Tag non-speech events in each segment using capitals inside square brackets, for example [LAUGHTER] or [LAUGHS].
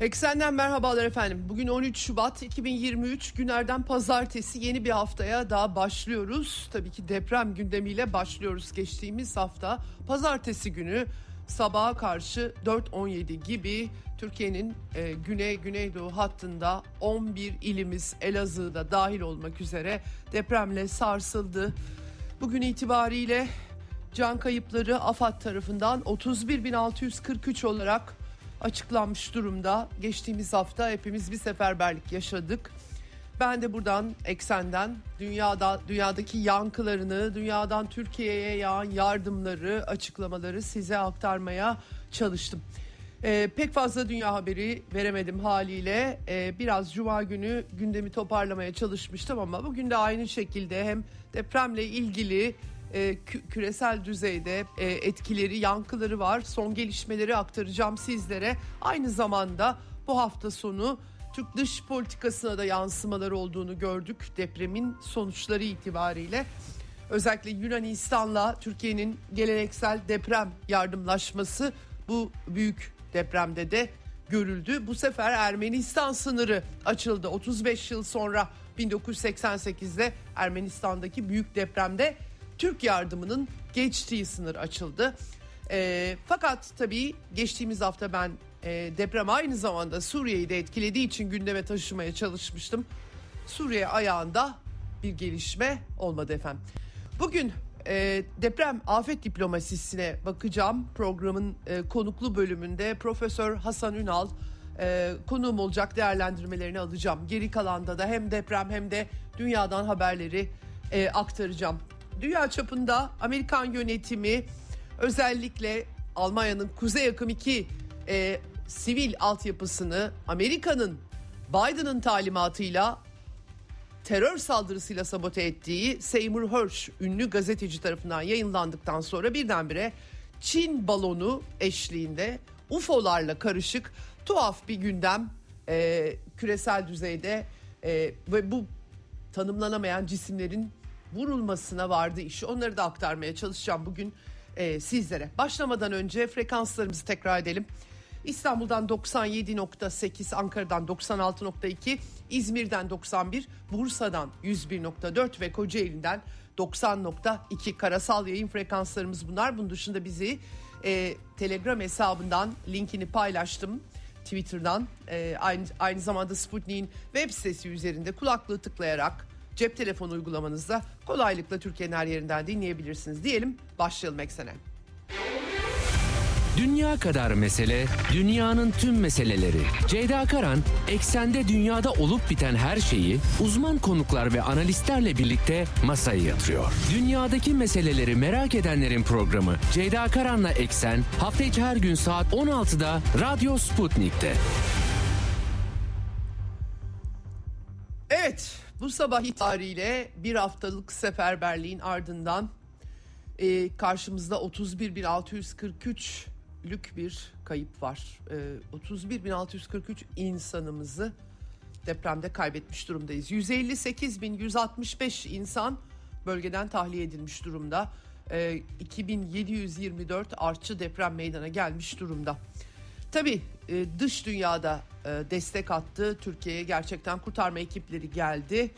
Eksenden merhabalar efendim. Bugün 13 Şubat 2023 günlerden pazartesi yeni bir haftaya daha başlıyoruz. Tabii ki deprem gündemiyle başlıyoruz geçtiğimiz hafta. Pazartesi günü sabaha karşı 4.17 gibi Türkiye'nin e, güney güneydoğu hattında 11 ilimiz Elazığ'da dahil olmak üzere depremle sarsıldı. Bugün itibariyle can kayıpları AFAD tarafından 31.643 olarak açıklanmış durumda. Geçtiğimiz hafta hepimiz bir seferberlik yaşadık. Ben de buradan eksenden dünyada dünyadaki yankılarını, dünyadan Türkiye'ye yağan yardımları, açıklamaları size aktarmaya çalıştım. Ee, pek fazla dünya haberi veremedim haliyle. Ee, biraz cuma günü gündemi toparlamaya çalışmıştım ama bugün de aynı şekilde hem depremle ilgili e, küresel düzeyde e, etkileri, yankıları var. Son gelişmeleri aktaracağım sizlere. Aynı zamanda bu hafta sonu Türk dış politikasına da yansımaları olduğunu gördük depremin sonuçları itibariyle. Özellikle Yunanistan'la Türkiye'nin geleneksel deprem yardımlaşması bu büyük depremde de görüldü. Bu sefer Ermenistan sınırı açıldı. 35 yıl sonra 1988'de Ermenistan'daki büyük depremde Türk yardımının geçtiği sınır açıldı. E, fakat tabii geçtiğimiz hafta ben e, deprem aynı zamanda Suriye'yi de etkilediği için gündeme taşımaya çalışmıştım. Suriye ayağında bir gelişme olmadı efendim. Bugün e, deprem afet diplomasisine bakacağım. Programın e, konuklu bölümünde Profesör Hasan Ünal e, konuğum olacak değerlendirmelerini alacağım. Geri kalanda da hem deprem hem de dünyadan haberleri e, aktaracağım dünya çapında Amerikan yönetimi özellikle Almanya'nın Kuzey Akım 2 e, sivil altyapısını Amerika'nın Biden'ın talimatıyla terör saldırısıyla sabote ettiği Seymour Hersh ünlü gazeteci tarafından yayınlandıktan sonra birdenbire Çin balonu eşliğinde UFO'larla karışık tuhaf bir gündem e, küresel düzeyde e, ve bu tanımlanamayan cisimlerin vurulmasına vardı işi. Onları da aktarmaya çalışacağım bugün e, sizlere. Başlamadan önce frekanslarımızı tekrar edelim. İstanbul'dan 97.8, Ankara'dan 96.2, İzmir'den 91, Bursa'dan 101.4 ve Kocaeli'den 90.2 karasal yayın frekanslarımız bunlar. Bunun dışında bizi e, Telegram hesabından linkini paylaştım. Twitter'dan e, aynı, aynı zamanda Sputnik'in web sitesi üzerinde kulaklığı tıklayarak cep telefonu uygulamanızda kolaylıkla Türkiye'nin her yerinden dinleyebilirsiniz diyelim. Başlayalım eksene. Dünya kadar mesele, dünyanın tüm meseleleri. Ceyda Karan, eksende dünyada olup biten her şeyi uzman konuklar ve analistlerle birlikte masaya yatırıyor. Dünyadaki meseleleri merak edenlerin programı Ceyda Karan'la Eksen hafta içi her gün saat 16'da Radyo Sputnik'te. Bu sabah itibariyle bir haftalık seferberliğin ardından e, karşımızda 31.643'lük bir kayıp var. E, 31.643 insanımızı depremde kaybetmiş durumdayız. 158.165 insan bölgeden tahliye edilmiş durumda. E, 2724 artçı deprem meydana gelmiş durumda. Tabii e, dış dünyada e, destek attı. Türkiye'ye gerçekten kurtarma ekipleri geldi.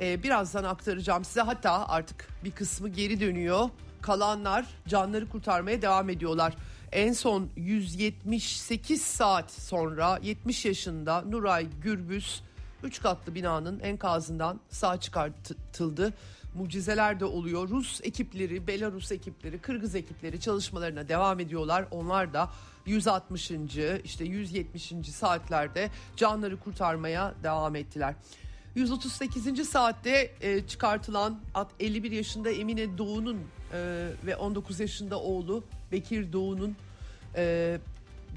E, birazdan aktaracağım size. Hatta artık bir kısmı geri dönüyor. Kalanlar canları kurtarmaya devam ediyorlar. En son 178 saat sonra 70 yaşında Nuray Gürbüz 3 katlı binanın enkazından sağ çıkartıldı mucizeler de oluyor. Rus ekipleri, Belarus ekipleri, Kırgız ekipleri çalışmalarına devam ediyorlar. Onlar da 160. işte 170. saatlerde canları kurtarmaya devam ettiler. 138. saatte e, çıkartılan 51 yaşında Emine Doğu'nun e, ve 19 yaşında oğlu Bekir Doğu'nun e,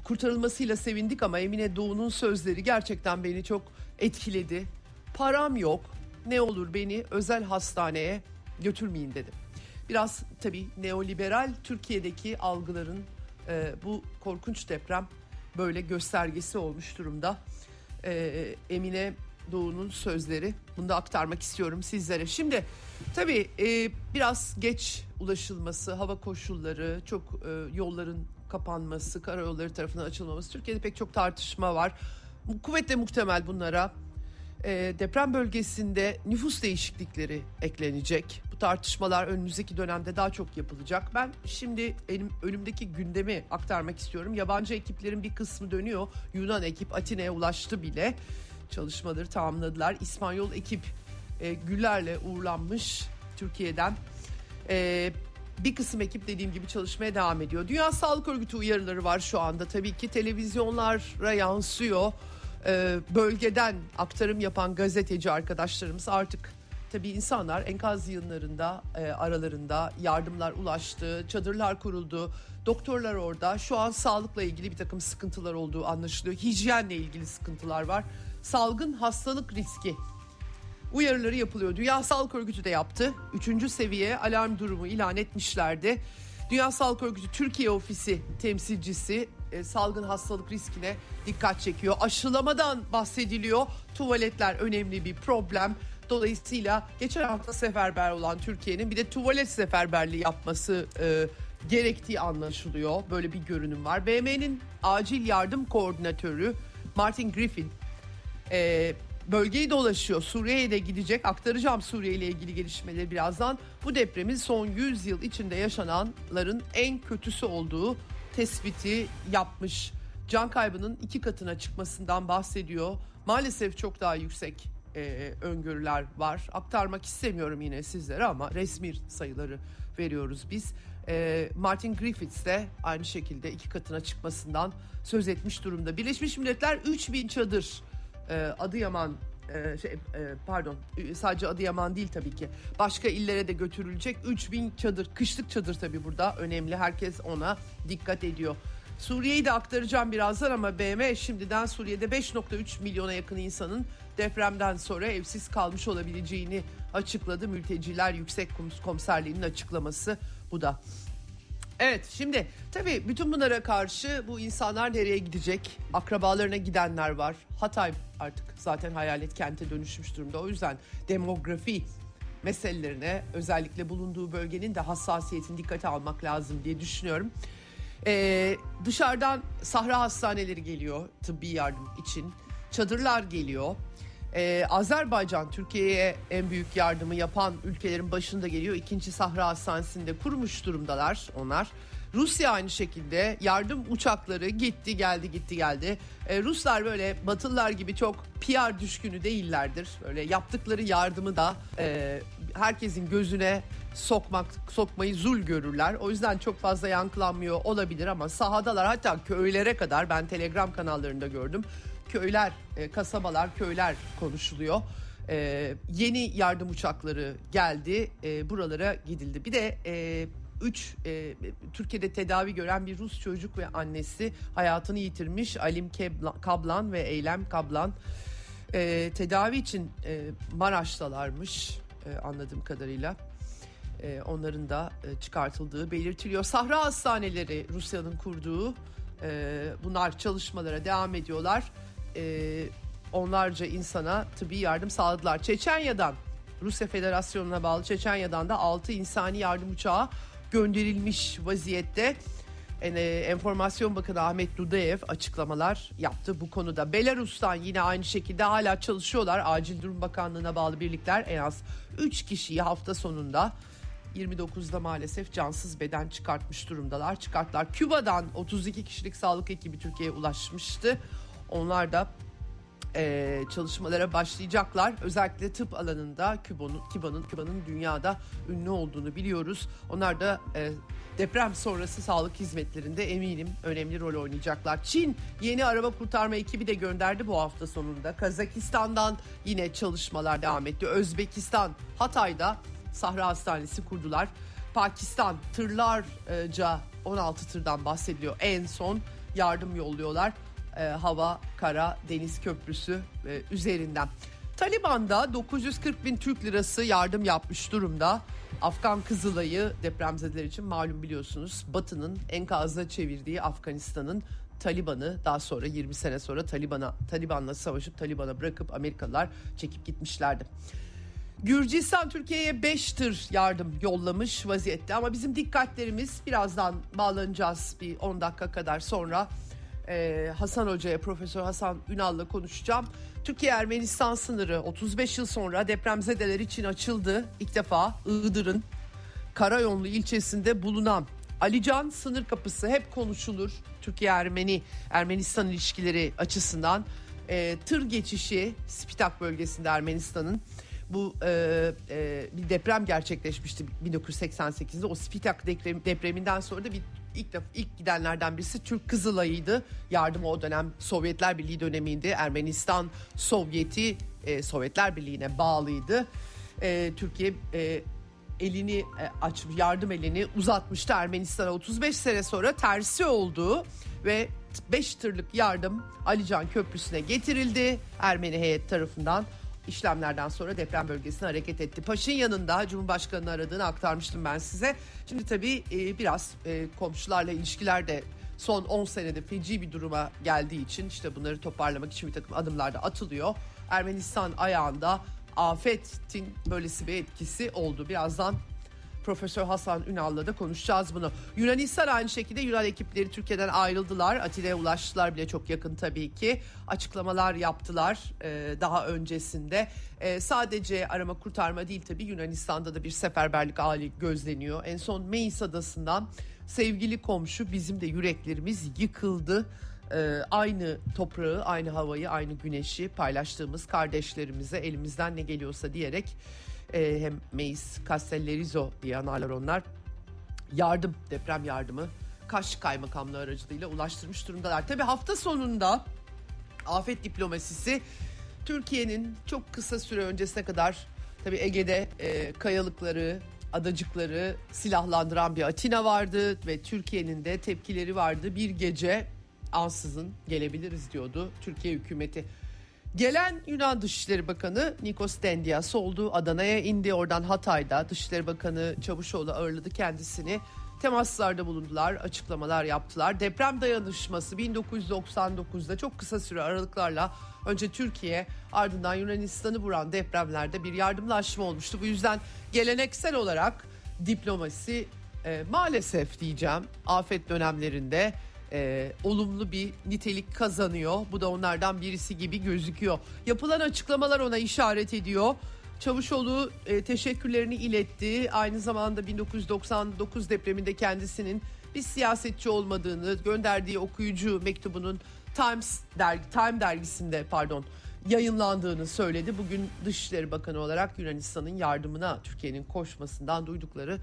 kurtarılmasıyla sevindik ama Emine Doğu'nun sözleri gerçekten beni çok etkiledi. Param yok, ne olur beni özel hastaneye götürmeyin dedi. Biraz tabii neoliberal Türkiye'deki algıların e, bu korkunç deprem böyle göstergesi olmuş durumda. E, Emine Doğu'nun sözleri. Bunu da aktarmak istiyorum sizlere. Şimdi tabii e, biraz geç ulaşılması, hava koşulları, çok e, yolların kapanması, karayolları tarafından açılmaması. Türkiye'de pek çok tartışma var. Kuvvetle muhtemel bunlara e, deprem bölgesinde nüfus değişiklikleri eklenecek. Tartışmalar önümüzdeki dönemde daha çok yapılacak. Ben şimdi elim, önümdeki gündemi aktarmak istiyorum. Yabancı ekiplerin bir kısmı dönüyor. Yunan ekip Atina'ya ulaştı bile. Çalışmaları tamamladılar. İspanyol ekip e, güllerle uğurlanmış Türkiye'den. E, bir kısım ekip dediğim gibi çalışmaya devam ediyor. Dünya Sağlık Örgütü uyarıları var şu anda. Tabii ki televizyonlara yansıyor. Ee, bölgeden aktarım yapan gazeteci arkadaşlarımız artık tabii insanlar enkaz yığınlarında e, aralarında yardımlar ulaştı, çadırlar kuruldu, doktorlar orada. Şu an sağlıkla ilgili bir takım sıkıntılar olduğu anlaşılıyor. Hijyenle ilgili sıkıntılar var. Salgın hastalık riski uyarıları yapılıyor. Dünya Sağlık Örgütü de yaptı. Üçüncü seviye alarm durumu ilan etmişlerdi. Dünya Sağlık Örgütü Türkiye Ofisi temsilcisi e, salgın hastalık riskine dikkat çekiyor. Aşılamadan bahsediliyor. Tuvaletler önemli bir problem. Dolayısıyla geçen hafta seferber olan Türkiye'nin bir de tuvalet seferberliği yapması e, gerektiği anlaşılıyor. Böyle bir görünüm var. BM'nin acil yardım koordinatörü Martin Griffin e, bölgeyi dolaşıyor. Suriye'ye de gidecek. Aktaracağım Suriye ile ilgili gelişmeleri birazdan. Bu depremin son 100 yıl içinde yaşananların en kötüsü olduğu tespiti yapmış. Can kaybının iki katına çıkmasından bahsediyor. Maalesef çok daha yüksek e, öngörüler var. Aktarmak istemiyorum yine sizlere ama resmi sayıları veriyoruz biz. E, Martin Griffiths de aynı şekilde iki katına çıkmasından söz etmiş durumda. Birleşmiş Milletler 3000 çadır e, Adıyaman e, şey, e, pardon sadece Adıyaman değil tabii ki başka illere de götürülecek 3000 çadır kışlık çadır tabii burada önemli herkes ona dikkat ediyor. Suriye'yi de aktaracağım birazdan ama BM şimdiden Suriye'de 5.3 milyona yakın insanın depremden sonra evsiz kalmış olabileceğini açıkladı. Mülteciler Yüksek Komiserliği'nin açıklaması bu da. Evet şimdi tabii bütün bunlara karşı bu insanlar nereye gidecek? Akrabalarına gidenler var. Hatay artık zaten hayalet kente dönüşmüş durumda. O yüzden demografi meselelerine özellikle bulunduğu bölgenin de hassasiyetini dikkate almak lazım diye düşünüyorum. Ee, dışarıdan sahra hastaneleri geliyor tıbbi yardım için. Çadırlar geliyor. Ee, Azerbaycan Türkiye'ye en büyük yardımı yapan ülkelerin başında geliyor. İkinci Sahra Hastanesi'nde kurmuş durumdalar onlar. Rusya aynı şekilde yardım uçakları gitti geldi gitti geldi. Ee, Ruslar böyle Batılılar gibi çok PR düşkünü değillerdir. Böyle yaptıkları yardımı da e, herkesin gözüne sokmak sokmayı zul görürler. O yüzden çok fazla yankılanmıyor olabilir ama sahadalar hatta köylere kadar ben Telegram kanallarında gördüm köyler, e, kasabalar, köyler konuşuluyor. E, yeni yardım uçakları geldi, e, buralara gidildi. Bir de e, üç e, Türkiye'de tedavi gören bir Rus çocuk ve annesi hayatını yitirmiş Alim Kablan ve Eylem Kablan. E, tedavi için e, Maraş'talarmış e, anladığım kadarıyla. E, onların da e, çıkartıldığı belirtiliyor. Sahra hastaneleri Rusya'nın kurduğu e, bunlar çalışmalara devam ediyorlar e, onlarca insana tıbbi yardım sağladılar. Çeçenya'dan Rusya Federasyonu'na bağlı Çeçenya'dan da 6 insani yardım uçağı gönderilmiş vaziyette. Yani, e, Enformasyon Bakanı Ahmet Dudayev açıklamalar yaptı bu konuda. Belarus'tan yine aynı şekilde hala çalışıyorlar. Acil Durum Bakanlığı'na bağlı birlikler en az 3 kişiyi hafta sonunda 29'da maalesef cansız beden çıkartmış durumdalar. Çıkarttılar. Küba'dan 32 kişilik sağlık ekibi Türkiye'ye ulaşmıştı. Onlar da e, çalışmalara başlayacaklar. Özellikle tıp alanında Küba'nın Küba'nın Küba'nın dünyada ünlü olduğunu biliyoruz. Onlar da e, deprem sonrası sağlık hizmetlerinde eminim önemli rol oynayacaklar. Çin yeni araba kurtarma ekibi de gönderdi bu hafta sonunda. Kazakistan'dan yine çalışmalar devam etti. Özbekistan Hatay'da Sahra Hastanesi kurdular. Pakistan tırlarca 16 tırdan bahsediliyor en son yardım yolluyorlar e, hava, kara, deniz köprüsü e, üzerinden. Taliban da 940 bin Türk lirası yardım yapmış durumda. Afgan Kızılay'ı depremzedeler için malum biliyorsunuz Batı'nın enkazına çevirdiği Afganistan'ın Taliban'ı daha sonra 20 sene sonra Taliban'a Taliban'la savaşıp Taliban'a bırakıp Amerikalılar çekip gitmişlerdi. Gürcistan Türkiye'ye 5 tır yardım yollamış vaziyette ama bizim dikkatlerimiz birazdan bağlanacağız bir 10 dakika kadar sonra ee, Hasan Hoca'ya Profesör Hasan Ünal'la konuşacağım. Türkiye-Ermenistan sınırı 35 yıl sonra depremzedeler için açıldı. İlk defa Iğdır'ın Karayonlu ilçesinde bulunan Alican sınır kapısı hep konuşulur. Türkiye-Ermeni Ermenistan ilişkileri açısından e, tır geçişi Spitak bölgesinde Ermenistan'ın bu e, e, bir deprem gerçekleşmişti 1988'de. O Spitak deprem, depreminden sonra da bir ilk defa ilk gidenlerden birisi Türk Kızılay'ıydı. Yardım o dönem Sovyetler Birliği dönemiydi. Ermenistan Sovyeti e, Sovyetler Birliği'ne bağlıydı. E, Türkiye e, elini e, aç yardım elini uzatmıştı Ermenistan'a 35 sene sonra tersi oldu ve 5 tırlık yardım Alican Köprüsü'ne getirildi Ermeni heyet tarafından işlemlerden sonra deprem bölgesine hareket etti. Paş'ın yanında Cumhurbaşkanı'nı aradığını aktarmıştım ben size. Şimdi tabii e, biraz e, komşularla ilişkiler de son 10 senede feci bir duruma geldiği için işte bunları toparlamak için bir takım adımlar da atılıyor. Ermenistan ayağında afetin böylesi bir etkisi oldu. Birazdan Profesör Hasan Ünal'la da konuşacağız bunu. Yunanistan aynı şekilde Yunan ekipleri Türkiye'den ayrıldılar. Atina'ya ulaştılar bile çok yakın tabii ki. Açıklamalar yaptılar e, daha öncesinde. E, sadece arama kurtarma değil tabii Yunanistan'da da bir seferberlik hali gözleniyor. En son Meis adasından sevgili komşu bizim de yüreklerimiz yıkıldı. Ee, aynı toprağı, aynı havayı, aynı güneşi paylaştığımız kardeşlerimize elimizden ne geliyorsa diyerek e, hem Meis Castellerizo diye anarlar onlar yardım deprem yardımı Kaş Kaymakamlığı aracılığıyla ulaştırmış durumdalar. Tabi hafta sonunda afet diplomasisi Türkiye'nin çok kısa süre öncesine kadar tabi Ege'de e, kayalıkları, adacıkları silahlandıran bir Atina vardı ve Türkiye'nin de tepkileri vardı. Bir gece ansızın gelebiliriz diyordu Türkiye hükümeti. Gelen Yunan Dışişleri Bakanı Nikos Dendias oldu. Adana'ya indi. Oradan Hatay'da Dışişleri Bakanı Çavuşoğlu ağırladı kendisini. Temaslarda bulundular, açıklamalar yaptılar. Deprem dayanışması 1999'da çok kısa süre aralıklarla önce Türkiye ardından Yunanistan'ı vuran depremlerde bir yardımlaşma olmuştu. Bu yüzden geleneksel olarak diplomasi e, maalesef diyeceğim afet dönemlerinde e, olumlu bir nitelik kazanıyor. Bu da onlardan birisi gibi gözüküyor. Yapılan açıklamalar ona işaret ediyor. Çavuşoğlu e, teşekkürlerini iletti. Aynı zamanda 1999 depreminde kendisinin bir siyasetçi olmadığını gönderdiği okuyucu mektubunun Times dergi Time dergisinde pardon yayınlandığını söyledi. Bugün Dışişleri Bakanı olarak Yunanistan'ın yardımına Türkiye'nin koşmasından duydukları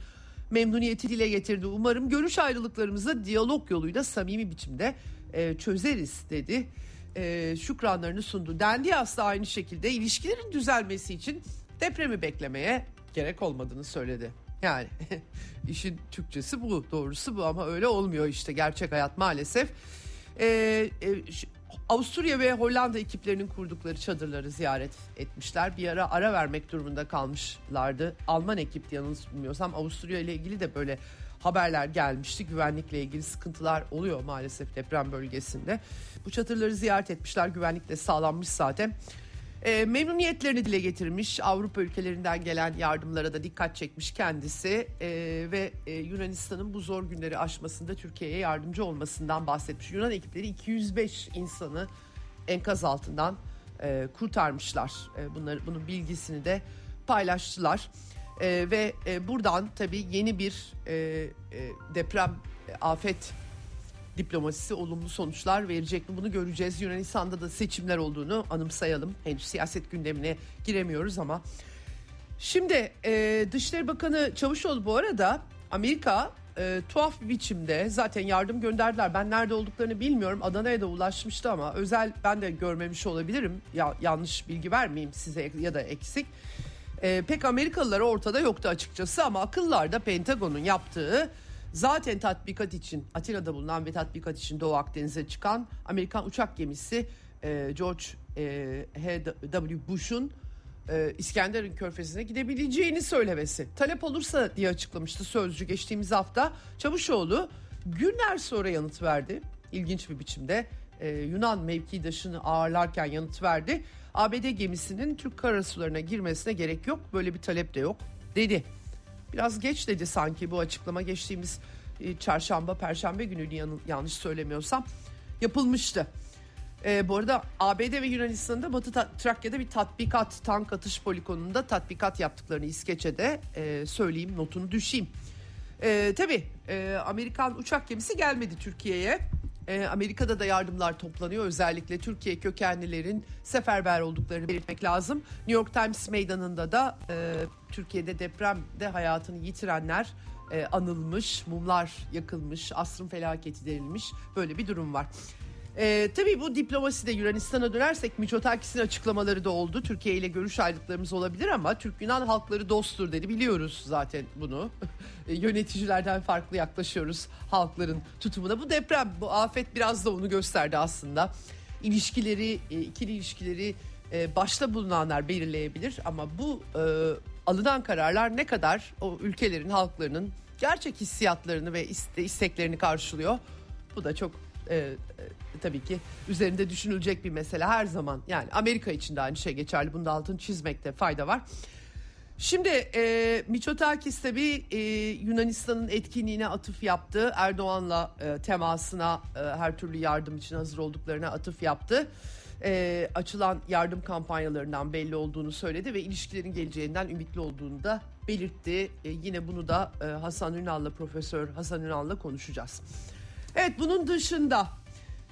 memnuniyeti dile getirdi. Umarım görüş ayrılıklarımızı diyalog yoluyla samimi biçimde e, çözeriz dedi. E, şükranlarını sundu. Dendias da aynı şekilde ilişkilerin düzelmesi için depremi beklemeye gerek olmadığını söyledi. Yani [LAUGHS] işin Türkçesi bu, doğrusu bu ama öyle olmuyor işte gerçek hayat maalesef. E, e, Avusturya ve Hollanda ekiplerinin kurdukları çadırları ziyaret etmişler. Bir ara ara vermek durumunda kalmışlardı. Alman ekipti yanılmıyorsam Avusturya ile ilgili de böyle haberler gelmişti. Güvenlikle ilgili sıkıntılar oluyor maalesef deprem bölgesinde. Bu çadırları ziyaret etmişler. Güvenlik de sağlanmış zaten. E, memnuniyetlerini dile getirmiş. Avrupa ülkelerinden gelen yardımlara da dikkat çekmiş kendisi. E, ve e, Yunanistan'ın bu zor günleri aşmasında Türkiye'ye yardımcı olmasından bahsetmiş. Yunan ekipleri 205 insanı enkaz altından e, kurtarmışlar. E, bunları bunun bilgisini de paylaştılar. E, ve e, buradan tabii yeni bir e, e, deprem e, afet diplomasisi olumlu sonuçlar verecek mi bunu göreceğiz. Yunanistan'da da seçimler olduğunu anımsayalım. Henüz siyaset gündemine giremiyoruz ama. Şimdi e, Dışişleri Bakanı Çavuşoğlu bu arada Amerika e, tuhaf bir biçimde zaten yardım gönderdiler. Ben nerede olduklarını bilmiyorum. Adana'ya da ulaşmıştı ama özel ben de görmemiş olabilirim. Ya yanlış bilgi vermeyeyim size ya da eksik. E, pek Amerikalılar ortada yoktu açıkçası ama akıllarda Pentagon'un yaptığı Zaten tatbikat için Atina'da bulunan ve tatbikat için Doğu Akdeniz'e çıkan Amerikan uçak gemisi e, George e, H.W. Bush'un e, İskenderun Körfezi'ne gidebileceğini söylemesi. Talep olursa diye açıklamıştı Sözcü geçtiğimiz hafta. Çavuşoğlu günler sonra yanıt verdi. İlginç bir biçimde e, Yunan mevkidaşını ağırlarken yanıt verdi. ABD gemisinin Türk karasularına girmesine gerek yok. Böyle bir talep de yok dedi. Biraz geç dedi sanki bu açıklama geçtiğimiz e, çarşamba perşembe günü yanlış söylemiyorsam yapılmıştı. E, bu arada ABD ve Yunanistan'da Batı Trakya'da bir tatbikat tank atış poligonunda tatbikat yaptıklarını İskeçe'de e, söyleyeyim notunu düşeyim. E, tabii e, Amerikan uçak gemisi gelmedi Türkiye'ye. E, Amerika'da da yardımlar toplanıyor. Özellikle Türkiye kökenlilerin seferber olduklarını belirtmek lazım. New York Times meydanında da e, Türkiye'de depremde hayatını yitirenler e, anılmış, mumlar yakılmış, asrın felaketi denilmiş böyle bir durum var. Ee, tabii bu diplomaside Yunanistan'a dönersek Miçotakis'in açıklamaları da oldu. Türkiye ile görüş ayrılıklarımız olabilir ama Türk-Yunan halkları dosttur dedi. Biliyoruz zaten bunu. [LAUGHS] Yöneticilerden farklı yaklaşıyoruz halkların tutumuna. Bu deprem, bu afet biraz da onu gösterdi aslında. İlişkileri, e, ikili ilişkileri e, başta bulunanlar belirleyebilir ama bu e, alınan kararlar ne kadar o ülkelerin halklarının gerçek hissiyatlarını ve isteklerini karşılıyor. Bu da çok e, e, tabii ki üzerinde düşünülecek bir mesele her zaman. Yani Amerika için de aynı şey geçerli. Bunda altını çizmekte fayda var. Şimdi e, Miçotakis tabii e, Yunanistan'ın etkinliğine atıf yaptı. Erdoğan'la e, temasına e, her türlü yardım için hazır olduklarına atıf yaptı. E, açılan yardım kampanyalarından belli olduğunu söyledi ve ilişkilerin geleceğinden ümitli olduğunu da belirtti. E, yine bunu da e, Hasan Ünal'la Profesör Hasan Ünal'la konuşacağız. Evet bunun dışında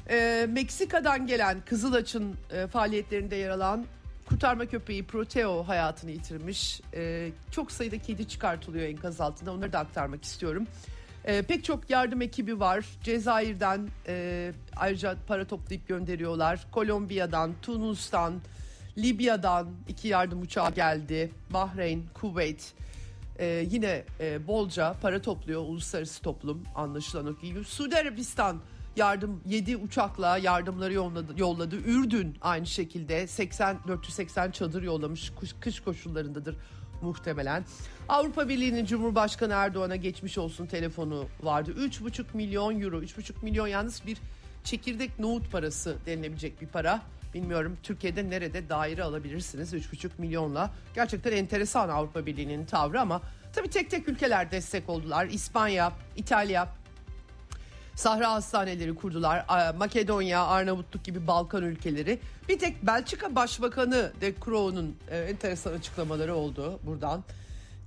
e, Meksika'dan gelen Kızılaç'ın e, faaliyetlerinde yer alan kurtarma köpeği Proteo hayatını yitirmiş. E, çok sayıda kedi çıkartılıyor enkaz altında onları da aktarmak istiyorum. E, pek çok yardım ekibi var. Cezayir'den e, ayrıca para toplayıp gönderiyorlar. Kolombiya'dan, Tunus'tan, Libya'dan iki yardım uçağı geldi. Bahreyn, Kuveyt, ee, yine e, bolca para topluyor uluslararası toplum anlaşılan o gibi. Suudi Arabistan yardım 7 uçakla yardımları yolladı, yolladı. Ürdün aynı şekilde 80 480 çadır yollamış. Kış, kış koşullarındadır muhtemelen. Avrupa Birliği'nin Cumhurbaşkanı Erdoğan'a geçmiş olsun telefonu vardı. 3,5 milyon euro. 3,5 milyon yalnız bir çekirdek nohut parası denilebilecek bir para. Bilmiyorum Türkiye'de nerede daire alabilirsiniz 3,5 milyonla. Gerçekten enteresan Avrupa Birliği'nin tavrı ama tabii tek tek ülkeler destek oldular. İspanya, İtalya, Sahra hastaneleri kurdular. Makedonya, Arnavutluk gibi Balkan ülkeleri. Bir tek Belçika Başbakanı De Croo'nun e, enteresan açıklamaları oldu buradan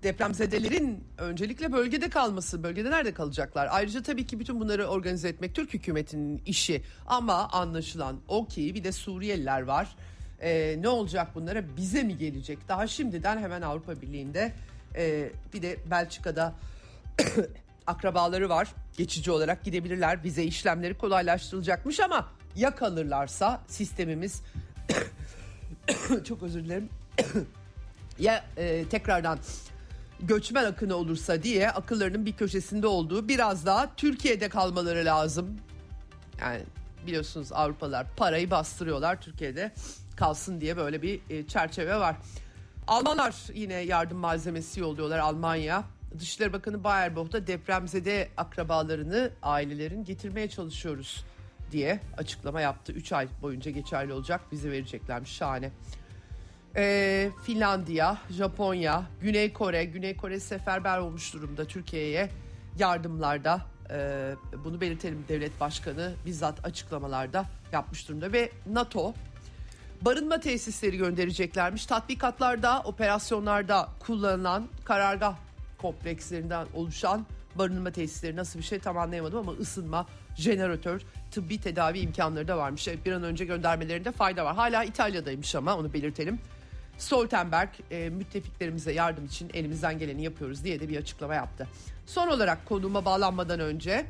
depremzedelerin öncelikle bölgede kalması, bölgede nerede kalacaklar? Ayrıca tabii ki bütün bunları organize etmek Türk hükümetinin işi. Ama anlaşılan o ki bir de Suriyeliler var. Ee, ne olacak bunlara? Bize mi gelecek? Daha şimdiden hemen Avrupa Birliği'nde e, bir de Belçika'da akrabaları var. Geçici olarak gidebilirler. Vize işlemleri kolaylaştırılacakmış ama ya kalırlarsa sistemimiz [COUGHS] çok özür dilerim [COUGHS] ya e, tekrardan göçmen akını olursa diye akıllarının bir köşesinde olduğu biraz daha Türkiye'de kalmaları lazım. Yani biliyorsunuz Avrupalılar parayı bastırıyorlar Türkiye'de kalsın diye böyle bir e, çerçeve var. Almanlar yine yardım malzemesi yolluyorlar Almanya. Dışişleri Bakanı Baerbock da depremzede akrabalarını ailelerin getirmeye çalışıyoruz diye açıklama yaptı. 3 ay boyunca geçerli olacak bize vereceklermiş şahane e, Finlandiya, Japonya, Güney Kore, Güney Kore seferber olmuş durumda Türkiye'ye yardımlarda. E, bunu belirtelim devlet başkanı bizzat açıklamalarda yapmış durumda ve NATO barınma tesisleri göndereceklermiş. Tatbikatlarda, operasyonlarda kullanılan karargah komplekslerinden oluşan barınma tesisleri nasıl bir şey tam anlayamadım ama ısınma, jeneratör, tıbbi tedavi imkanları da varmış. Bir an önce göndermelerinde fayda var. Hala İtalya'daymış ama onu belirtelim. Stoltenberg e, müttefiklerimize yardım için elimizden geleni yapıyoruz diye de bir açıklama yaptı. Son olarak konuma bağlanmadan önce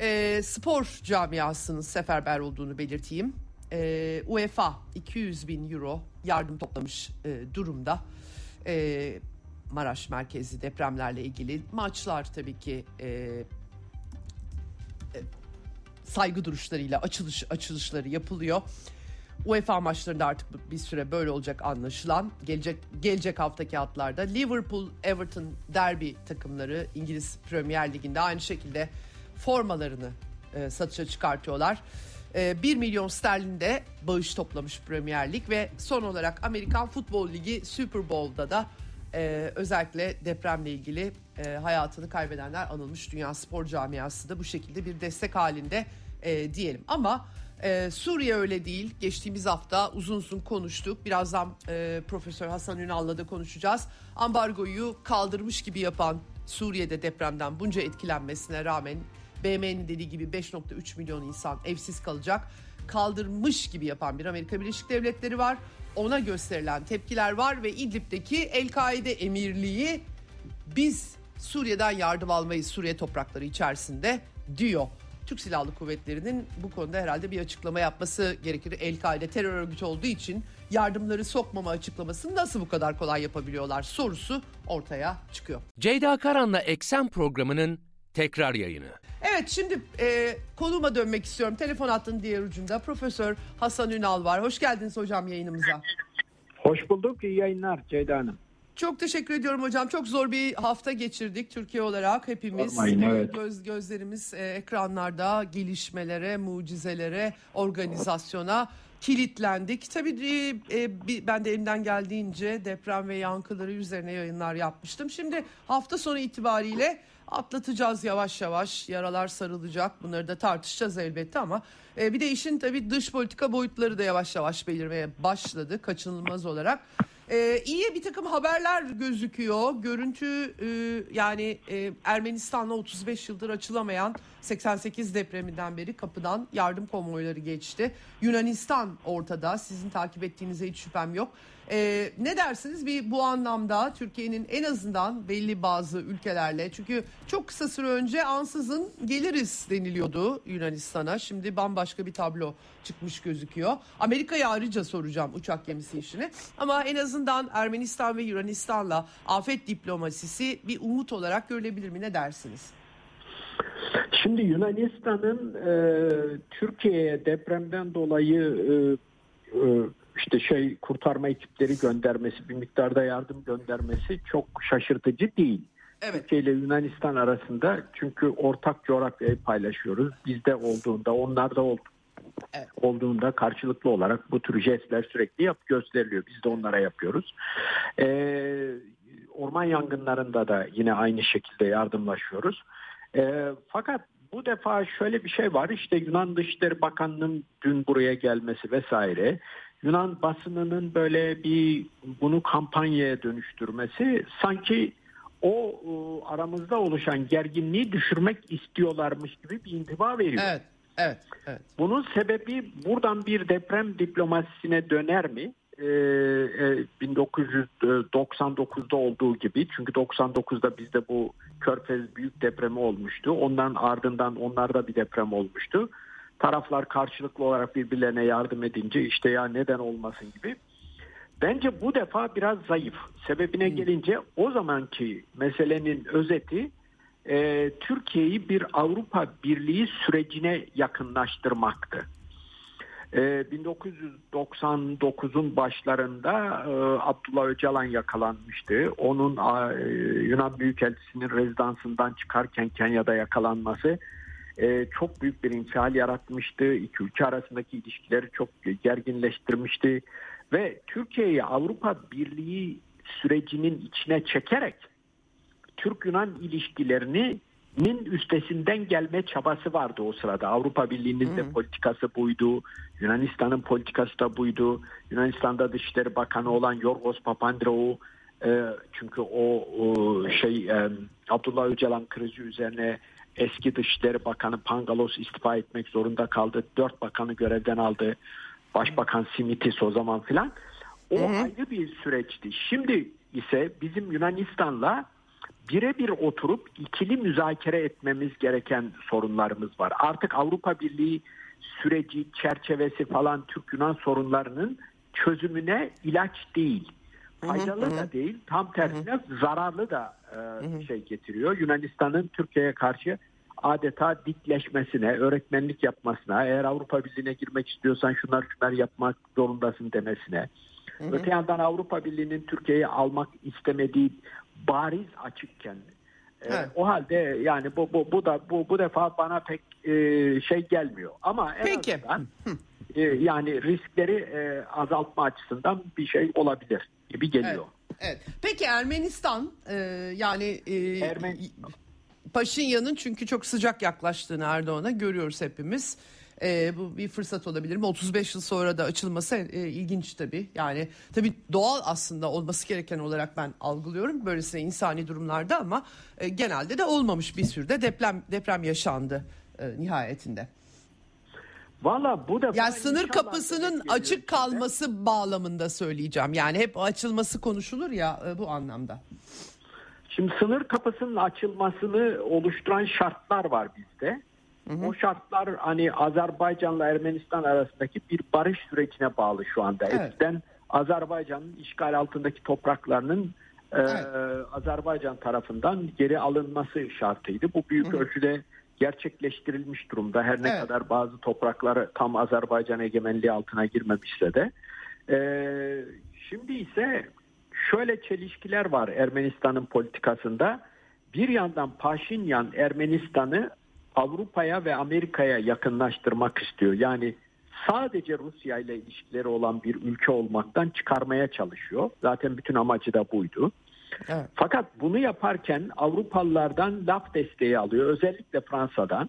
e, spor camiasının seferber olduğunu belirteyim. E, UEFA 200 bin euro yardım toplamış e, durumda. E, Maraş merkezli depremlerle ilgili maçlar tabii ki e, e, saygı duruşlarıyla açılış açılışları yapılıyor. UEFA maçlarında artık bir süre böyle olacak anlaşılan. Gelecek gelecek haftaki hatlarda Liverpool, Everton derby takımları İngiliz Premier Ligi'nde aynı şekilde formalarını e, satışa çıkartıyorlar. E, 1 milyon sterlinde bağış toplamış Premier Lig ve son olarak Amerikan Futbol Ligi Super Bowl'da da e, özellikle depremle ilgili e, hayatını kaybedenler anılmış dünya spor camiası da bu şekilde bir destek halinde e, diyelim. Ama ee, Suriye öyle değil. Geçtiğimiz hafta uzun uzun konuştuk. Birazdan e, Profesör Hasan Ünal'la da konuşacağız. Ambargoyu kaldırmış gibi yapan Suriye'de depremden bunca etkilenmesine rağmen BM'nin dediği gibi 5.3 milyon insan evsiz kalacak. Kaldırmış gibi yapan bir Amerika Birleşik Devletleri var. Ona gösterilen tepkiler var ve İdlib'deki El-Kaide emirliği biz Suriye'den yardım almayız Suriye toprakları içerisinde diyor. Türk Silahlı Kuvvetleri'nin bu konuda herhalde bir açıklama yapması gerekir. El-Kaide terör örgütü olduğu için yardımları sokmama açıklamasını nasıl bu kadar kolay yapabiliyorlar sorusu ortaya çıkıyor. Ceyda Karan'la Eksen programının tekrar yayını. Evet şimdi e, konuma dönmek istiyorum. Telefon hattının diğer ucunda Profesör Hasan Ünal var. Hoş geldiniz hocam yayınımıza. Hoş bulduk. İyi yayınlar Ceyda Hanım. Çok teşekkür ediyorum hocam. Çok zor bir hafta geçirdik Türkiye olarak hepimiz. Sormayın, evet. Göz gözlerimiz e, ekranlarda gelişmelere, mucizelere, organizasyona kilitlendik. Tabii e, e, ben de elimden geldiğince deprem ve yankıları üzerine yayınlar yapmıştım. Şimdi hafta sonu itibariyle atlatacağız yavaş yavaş. Yaralar sarılacak. Bunları da tartışacağız elbette ama e, bir de işin tabii dış politika boyutları da yavaş yavaş belirmeye başladı kaçınılmaz olarak. Ee, iyi bir takım haberler gözüküyor. Görüntü e, yani e, Ermenistan'la 35 yıldır açılamayan 88 depreminden beri kapıdan yardım konvoyları geçti. Yunanistan ortada. Sizin takip ettiğinize hiç şüphem yok. Ee, ne dersiniz bir bu anlamda Türkiye'nin en azından belli bazı ülkelerle çünkü çok kısa süre önce ansızın geliriz deniliyordu Yunanistan'a. Şimdi bambaşka bir tablo çıkmış gözüküyor. Amerika'ya ayrıca soracağım uçak gemisi işini. Ama en azından Ermenistan ve Yunanistan'la afet diplomasisi bir umut olarak görülebilir mi? Ne dersiniz? Şimdi Yunanistan'ın e, Türkiye'ye depremden dolayı e, e, işte şey kurtarma ekipleri göndermesi, bir miktarda yardım göndermesi çok şaşırtıcı değil. Evet. Türkiye ile Yunanistan arasında çünkü ortak coğrafyayı paylaşıyoruz. Bizde olduğunda, onlarda oldu, evet. olduğunda karşılıklı olarak bu tür jestler sürekli yap gösteriliyor. Biz de onlara yapıyoruz. Ee, orman yangınlarında da yine aynı şekilde yardımlaşıyoruz. Ee, fakat bu defa şöyle bir şey var işte Yunan Dışişleri Bakanı'nın dün buraya gelmesi vesaire Yunan basınının böyle bir bunu kampanyaya dönüştürmesi sanki o aramızda oluşan gerginliği düşürmek istiyorlarmış gibi bir intiba veriyor. Evet, evet, evet. Bunun sebebi buradan bir deprem diplomasisine döner mi? Ee, 1999'da e, olduğu gibi çünkü 99'da bizde bu Körfez büyük depremi olmuştu. Ondan ardından onlarda bir deprem olmuştu taraflar karşılıklı olarak birbirlerine yardım edince işte ya neden olmasın gibi. Bence bu defa biraz zayıf. Sebebine gelince o zamanki meselenin özeti e, Türkiye'yi bir Avrupa Birliği sürecine yakınlaştırmaktı. E, 1999'un başlarında e, Abdullah Öcalan yakalanmıştı. Onun e, Yunan Büyükelçisi'nin rezidansından çıkarken Kenya'da yakalanması e, çok büyük bir infial yaratmıştı. İki ülke arasındaki ilişkileri çok gerginleştirmişti. Ve Türkiye'yi Avrupa Birliği sürecinin içine çekerek Türk-Yunan ilişkilerini nin üstesinden gelme çabası vardı o sırada. Avrupa Birliği'nin de hmm. politikası buydu. Yunanistan'ın politikası da buydu. Yunanistan'da Dışişleri Bakanı olan Yorgos Papandreou e, çünkü o, o şey e, Abdullah Öcalan krizi üzerine Eski Dışişleri Bakanı Pangalos istifa etmek zorunda kaldı. Dört bakanı görevden aldı. Başbakan Simitis o zaman filan. O hı hı. ayrı bir süreçti. Şimdi ise bizim Yunanistan'la birebir oturup ikili müzakere etmemiz gereken sorunlarımız var. Artık Avrupa Birliği süreci, çerçevesi falan Türk-Yunan sorunlarının çözümüne ilaç değil. Faydalı hı hı. da değil, tam tersine hı hı. zararlı da e, hı hı. şey getiriyor. Yunanistan'ın Türkiye'ye karşı adeta dikleşmesine, öğretmenlik yapmasına, eğer Avrupa Birliği'ne girmek istiyorsan şunlar şunlar yapmak zorundasın demesine. Hı hı. Öte yandan Avrupa Birliği'nin Türkiye'yi almak istemediği bariz açıkken e, evet. o halde yani bu bu bu da bu bu defa bana pek e, şey gelmiyor. Ama en Peki. azından e, yani riskleri e, azaltma açısından bir şey olabilir gibi geliyor. Evet. evet. Peki Ermenistan e, yani e, Ermen Paşinyan'ın çünkü çok sıcak yaklaştığını Erdoğan'a görüyoruz hepimiz. E, bu bir fırsat olabilir mi? 35 yıl sonra da açılması e, ilginç tabii. Yani tabii doğal aslında olması gereken olarak ben algılıyorum böylesine insani durumlarda ama e, genelde de olmamış bir sürü deprem deprem yaşandı e, nihayetinde. Valla bu da yani sınır kapısının açık kalması işte. bağlamında söyleyeceğim. Yani hep açılması konuşulur ya e, bu anlamda. Şimdi sınır kapısının açılmasını oluşturan şartlar var bizde. Hı hı. O şartlar hani Azerbaycan'la Ermenistan arasındaki bir barış sürecine bağlı şu anda. Evet. Eskiden Azerbaycan'ın işgal altındaki topraklarının e, evet. e, Azerbaycan tarafından geri alınması şartıydı. Bu büyük hı hı. ölçüde gerçekleştirilmiş durumda. Her ne evet. kadar bazı toprakları tam Azerbaycan egemenliği altına girmemişse de. E, şimdi ise şöyle çelişkiler var Ermenistan'ın politikasında. Bir yandan Paşinyan Ermenistan'ı Avrupa'ya ve Amerika'ya yakınlaştırmak istiyor. Yani sadece Rusya ile ilişkileri olan bir ülke olmaktan çıkarmaya çalışıyor. Zaten bütün amacı da buydu. Evet. Fakat bunu yaparken Avrupalılardan laf desteği alıyor. Özellikle Fransa'dan.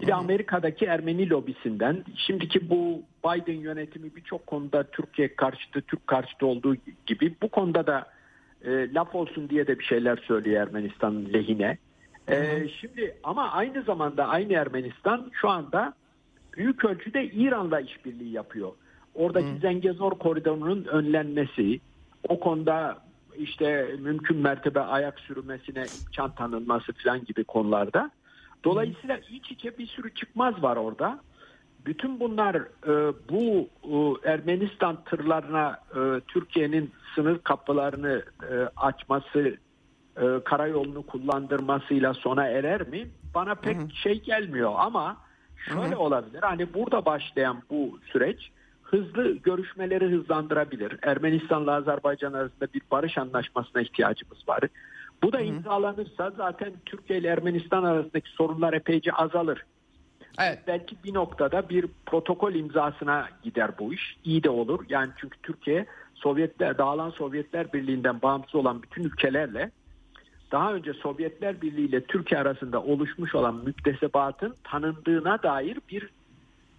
Bir de Amerika'daki Ermeni lobisinden. Şimdiki bu Biden yönetimi birçok konuda Türkiye karşıtı, Türk karşıtı olduğu gibi bu konuda da e, laf olsun diye de bir şeyler söylüyor Ermenistan lehine. E, şimdi ama aynı zamanda aynı Ermenistan şu anda büyük ölçüde İran'la işbirliği yapıyor. Oradaki Hı. Zengezor koridorunun önlenmesi, o konuda işte mümkün mertebe ayak sürmesine imkan tanınması falan gibi konularda. Dolayısıyla iç içe bir sürü çıkmaz var orada. Bütün bunlar e, bu e, Ermenistan tırlarına e, Türkiye'nin sınır kapılarını e, açması, e, karayolunu kullandırmasıyla sona erer mi? Bana pek Hı-hı. şey gelmiyor ama şöyle Hı-hı. olabilir. Hani burada başlayan bu süreç hızlı görüşmeleri hızlandırabilir. Ermenistan'la Azerbaycan arasında bir barış anlaşmasına ihtiyacımız var. Bu da imzalanırsa zaten Türkiye ile Ermenistan arasındaki sorunlar epeyce azalır. Evet. Belki bir noktada bir protokol imzasına gider bu iş. İyi de olur. Yani çünkü Türkiye Sovyetler, dağılan Sovyetler Birliği'nden bağımsız olan bütün ülkelerle daha önce Sovyetler Birliği ile Türkiye arasında oluşmuş olan müktesebatın tanındığına dair bir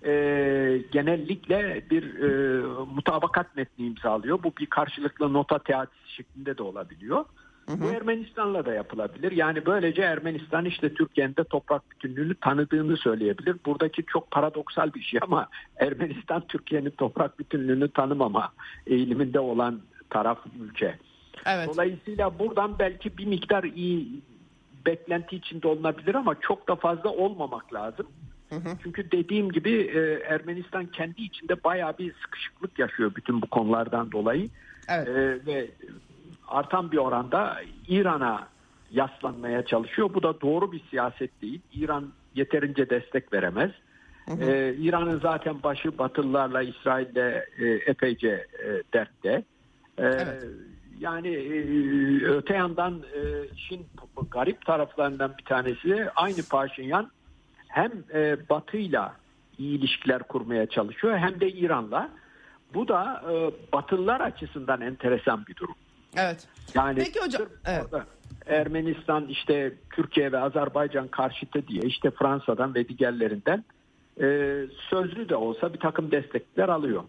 e, genellikle bir e, mutabakat metni imzalıyor. Bu bir karşılıklı nota teatisi şeklinde de olabiliyor. Hı hı. Bu Ermenistan'la da yapılabilir. Yani böylece Ermenistan işte Türkiye'nin de toprak bütünlüğünü tanıdığını söyleyebilir. Buradaki çok paradoksal bir şey ama [LAUGHS] Ermenistan Türkiye'nin toprak bütünlüğünü tanımama eğiliminde olan taraf ülke. Evet. Dolayısıyla buradan belki bir miktar iyi beklenti içinde olunabilir ama çok da fazla olmamak lazım. Hı hı. Çünkü dediğim gibi e, Ermenistan kendi içinde bayağı bir sıkışıklık yaşıyor bütün bu konulardan dolayı. Evet. E, ve artan bir oranda İran'a yaslanmaya çalışıyor. Bu da doğru bir siyaset değil. İran yeterince destek veremez. Ee, İran'ın zaten başı Batılılarla İsrail'le e, epeyce e, dertte. Ee, evet. Yani e, öte yandan e, işin garip taraflarından bir tanesi aynı Paşinyan hem e, Batı'yla iyi ilişkiler kurmaya çalışıyor hem de İran'la. Bu da e, Batılılar açısından enteresan bir durum. Evet. Yani Peki hocam. Evet. Ermenistan işte Türkiye ve Azerbaycan karşıtı diye işte Fransa'dan ve diğerlerinden e, sözlü de olsa bir takım destekler alıyor.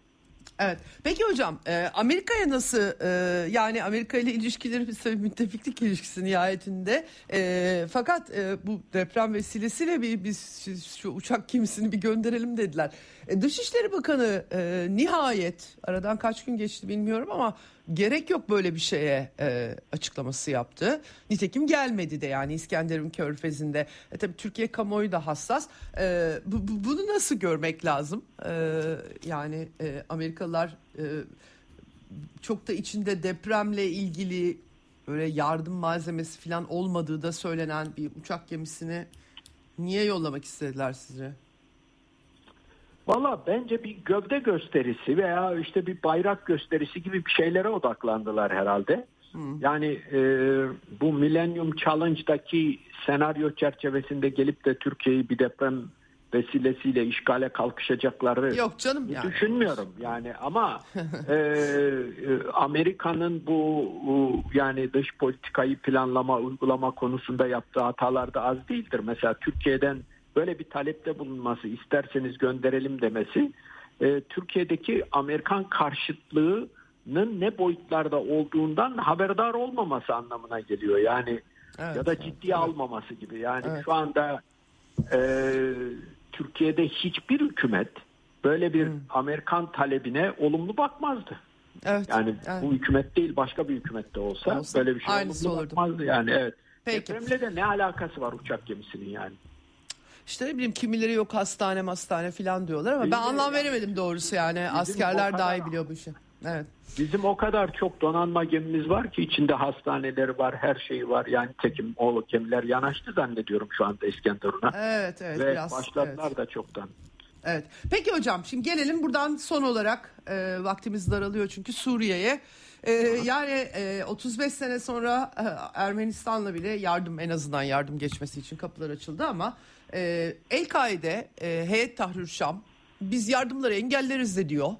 Evet. Peki hocam e, Amerika'ya nasıl e, yani Amerika ile ilişkileri bir müttefiklik ilişkisi nihayetinde e, fakat e, bu deprem vesilesiyle bir biz şu uçak kimisini bir gönderelim dediler. E, Dışişleri Bakanı e, nihayet aradan kaç gün geçti bilmiyorum ama gerek yok böyle bir şeye e, açıklaması yaptı. Nitekim gelmedi de yani İskenderun Körfezi'nde. E, tabii Türkiye kamuoyu da hassas. E, bu, bu, bunu nasıl görmek lazım? E, yani e, Amerikalılar e, çok da içinde depremle ilgili böyle yardım malzemesi falan olmadığı da söylenen bir uçak gemisini Niye yollamak istediler sizce? Valla bence bir gövde gösterisi veya işte bir bayrak gösterisi gibi bir şeylere odaklandılar herhalde. Hmm. Yani e, bu Millennium Challenge'daki senaryo çerçevesinde gelip de Türkiye'yi bir deprem vesilesiyle işgale kalkışacakları Yok canım yani. düşünmüyorum yani ama [LAUGHS] e, e, Amerika'nın bu yani dış politikayı planlama uygulama konusunda yaptığı hatalar da az değildir. Mesela Türkiye'den böyle bir talepte bulunması isterseniz gönderelim demesi e, Türkiye'deki Amerikan karşıtlığının ne boyutlarda olduğundan haberdar olmaması anlamına geliyor. Yani evet, ya da ciddiye evet. almaması gibi. Yani evet. şu anda e, Türkiye'de hiçbir hükümet böyle bir hmm. Amerikan talebine olumlu bakmazdı. Evet, yani evet. bu hükümet değil başka bir hükümette olsa, olsa böyle bir şey olumlu olurdu. bakmazdı yani evet. Peki. Depremle de ne alakası var uçak gemisinin yani? İşte ne bileyim kimileri yok hastane hastane falan diyorlar ama ben anlam veremedim doğrusu yani. Bizim Askerler daha iyi biliyor bu işi. Evet. Bizim o kadar çok donanma gemimiz var ki içinde hastaneleri var, her şeyi var. Yani tekim o gemiler yanaştı zannediyorum şu anda İskenderun'a. Evet, evet. Ve biraz, başladılar evet. da çoktan. Evet. Peki hocam şimdi gelelim buradan son olarak e, vaktimiz daralıyor çünkü Suriye'ye. E, yani e, 35 sene sonra e, Ermenistan'la bile yardım en azından yardım geçmesi için kapılar açıldı ama e, El-Kaide, e, Heyet Tahrir Şam biz yardımları engelleriz de diyor.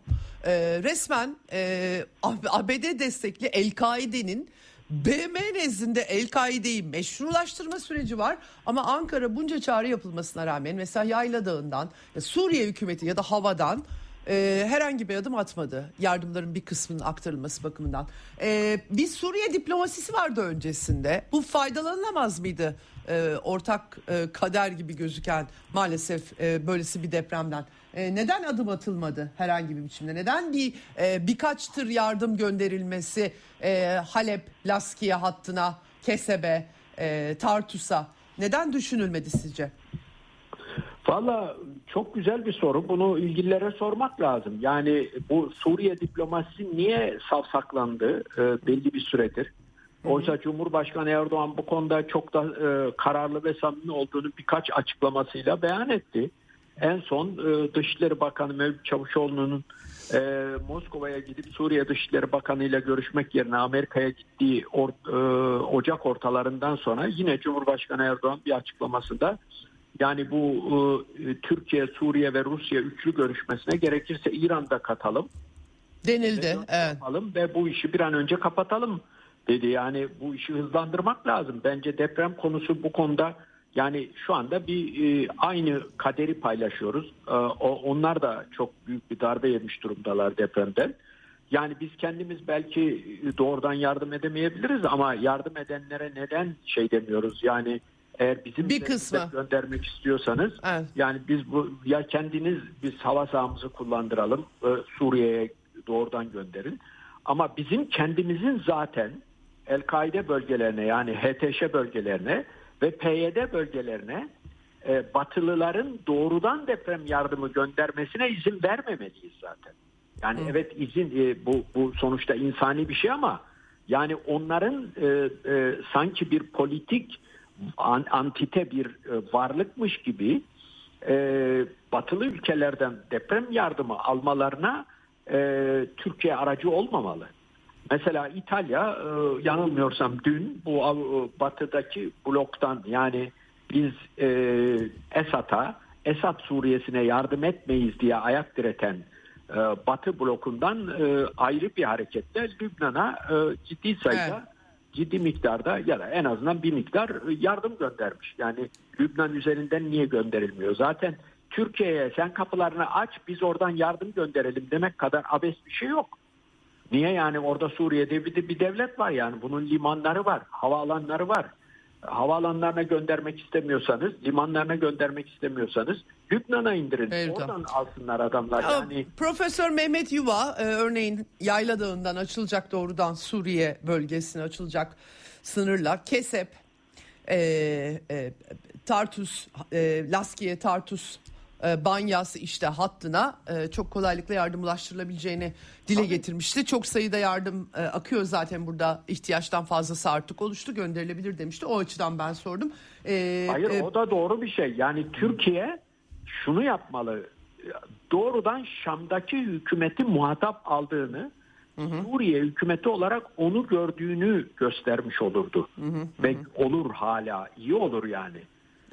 E, resmen e, ABD destekli El-Kaide'nin BM nezdinde El-Kaide'yi meşrulaştırma süreci var ama Ankara bunca çağrı yapılmasına rağmen mesela Yayla Dağı'ndan Suriye hükümeti ya da havadan e, herhangi bir adım atmadı. Yardımların bir kısmının aktarılması bakımından. E, bir Suriye diplomasisi vardı öncesinde. Bu faydalanılamaz mıydı? E, ortak e, kader gibi gözüken maalesef e, böylesi bir depremden. E, neden adım atılmadı herhangi bir biçimde? Neden bir e, birkaç tır yardım gönderilmesi e, Halep, Laskiye hattına, Kesebe, Tartus'a neden düşünülmedi sizce? Valla çok güzel bir soru. Bunu ilgililere sormak lazım. Yani bu Suriye diplomasisi niye savsaklandı e, belli bir süredir? Oysa Cumhurbaşkanı Erdoğan bu konuda çok da e, kararlı ve samimi olduğunu birkaç açıklamasıyla beyan etti. En son e, Dışişleri Bakanı Mevlüt Çavuşoğlu'nun e, Moskova'ya gidip Suriye Dışişleri Bakanı ile görüşmek yerine Amerika'ya gittiği or, e, Ocak ortalarından sonra yine Cumhurbaşkanı Erdoğan bir açıklamasında yani bu e, Türkiye, Suriye ve Rusya üçlü görüşmesine gerekirse İran'da katalım. Denildi. Ve evet. Yapalım ve bu işi bir an önce kapatalım dedi. Yani bu işi hızlandırmak lazım. Bence deprem konusu bu konuda yani şu anda bir e, aynı kaderi paylaşıyoruz. E, o, onlar da çok büyük bir darbe yemiş durumdalar depremden. Yani biz kendimiz belki doğrudan yardım edemeyebiliriz ama yardım edenlere neden şey demiyoruz? Yani eğer bizim bir kısmı göndermek istiyorsanız evet. yani biz bu ya kendiniz biz hava sahamızı kullandıralım e, Suriye'ye doğrudan gönderin. Ama bizim kendimizin zaten El-Kaide bölgelerine yani HTŞ bölgelerine ve PYD bölgelerine e, Batılıların doğrudan deprem yardımı göndermesine izin vermemeliyiz zaten. Yani Hı. evet izin e, bu bu sonuçta insani bir şey ama yani onların e, e, sanki bir politik an, antite bir e, varlıkmış gibi e, batılı ülkelerden deprem yardımı almalarına e, Türkiye aracı olmamalı. Mesela İtalya yanılmıyorsam dün bu batıdaki bloktan yani biz e, Esad'a Esad Suriye'sine yardım etmeyiz diye ayak direten Batı blokundan ayrı bir hareketle Lübnan'a ciddi sayıda evet. Ciddi miktarda ya da en azından bir miktar yardım göndermiş. Yani Lübnan üzerinden niye gönderilmiyor? Zaten Türkiye'ye sen kapılarını aç biz oradan yardım gönderelim demek kadar abes bir şey yok. Niye yani orada Suriye'de bir, bir devlet var yani bunun limanları var, havaalanları var. Havaalanlarına göndermek istemiyorsanız, limanlarına göndermek istemiyorsanız Lübnan'a indirin. Evet, Oradan alsınlar adamlar. Ya, yani Profesör Mehmet Yuva e, örneğin Yayla Dağı'ndan açılacak doğrudan Suriye bölgesine açılacak sınırlar. Kesep, e, e, Tartus, e, Laskiye, Tartus e, Banyas işte hattına e, çok kolaylıkla yardım ulaştırılabileceğini dile Tabii. getirmişti. Çok sayıda yardım e, akıyor zaten burada ihtiyaçtan fazlası artık oluştu gönderilebilir demişti. O açıdan ben sordum. E, Hayır e, o da doğru bir şey. Yani Türkiye şunu yapmalı. Doğrudan Şam'daki hükümeti muhatap aldığını Hı hı. Suriye hükümeti olarak onu gördüğünü göstermiş olurdu. Hı hı. Ve olur hala iyi olur yani.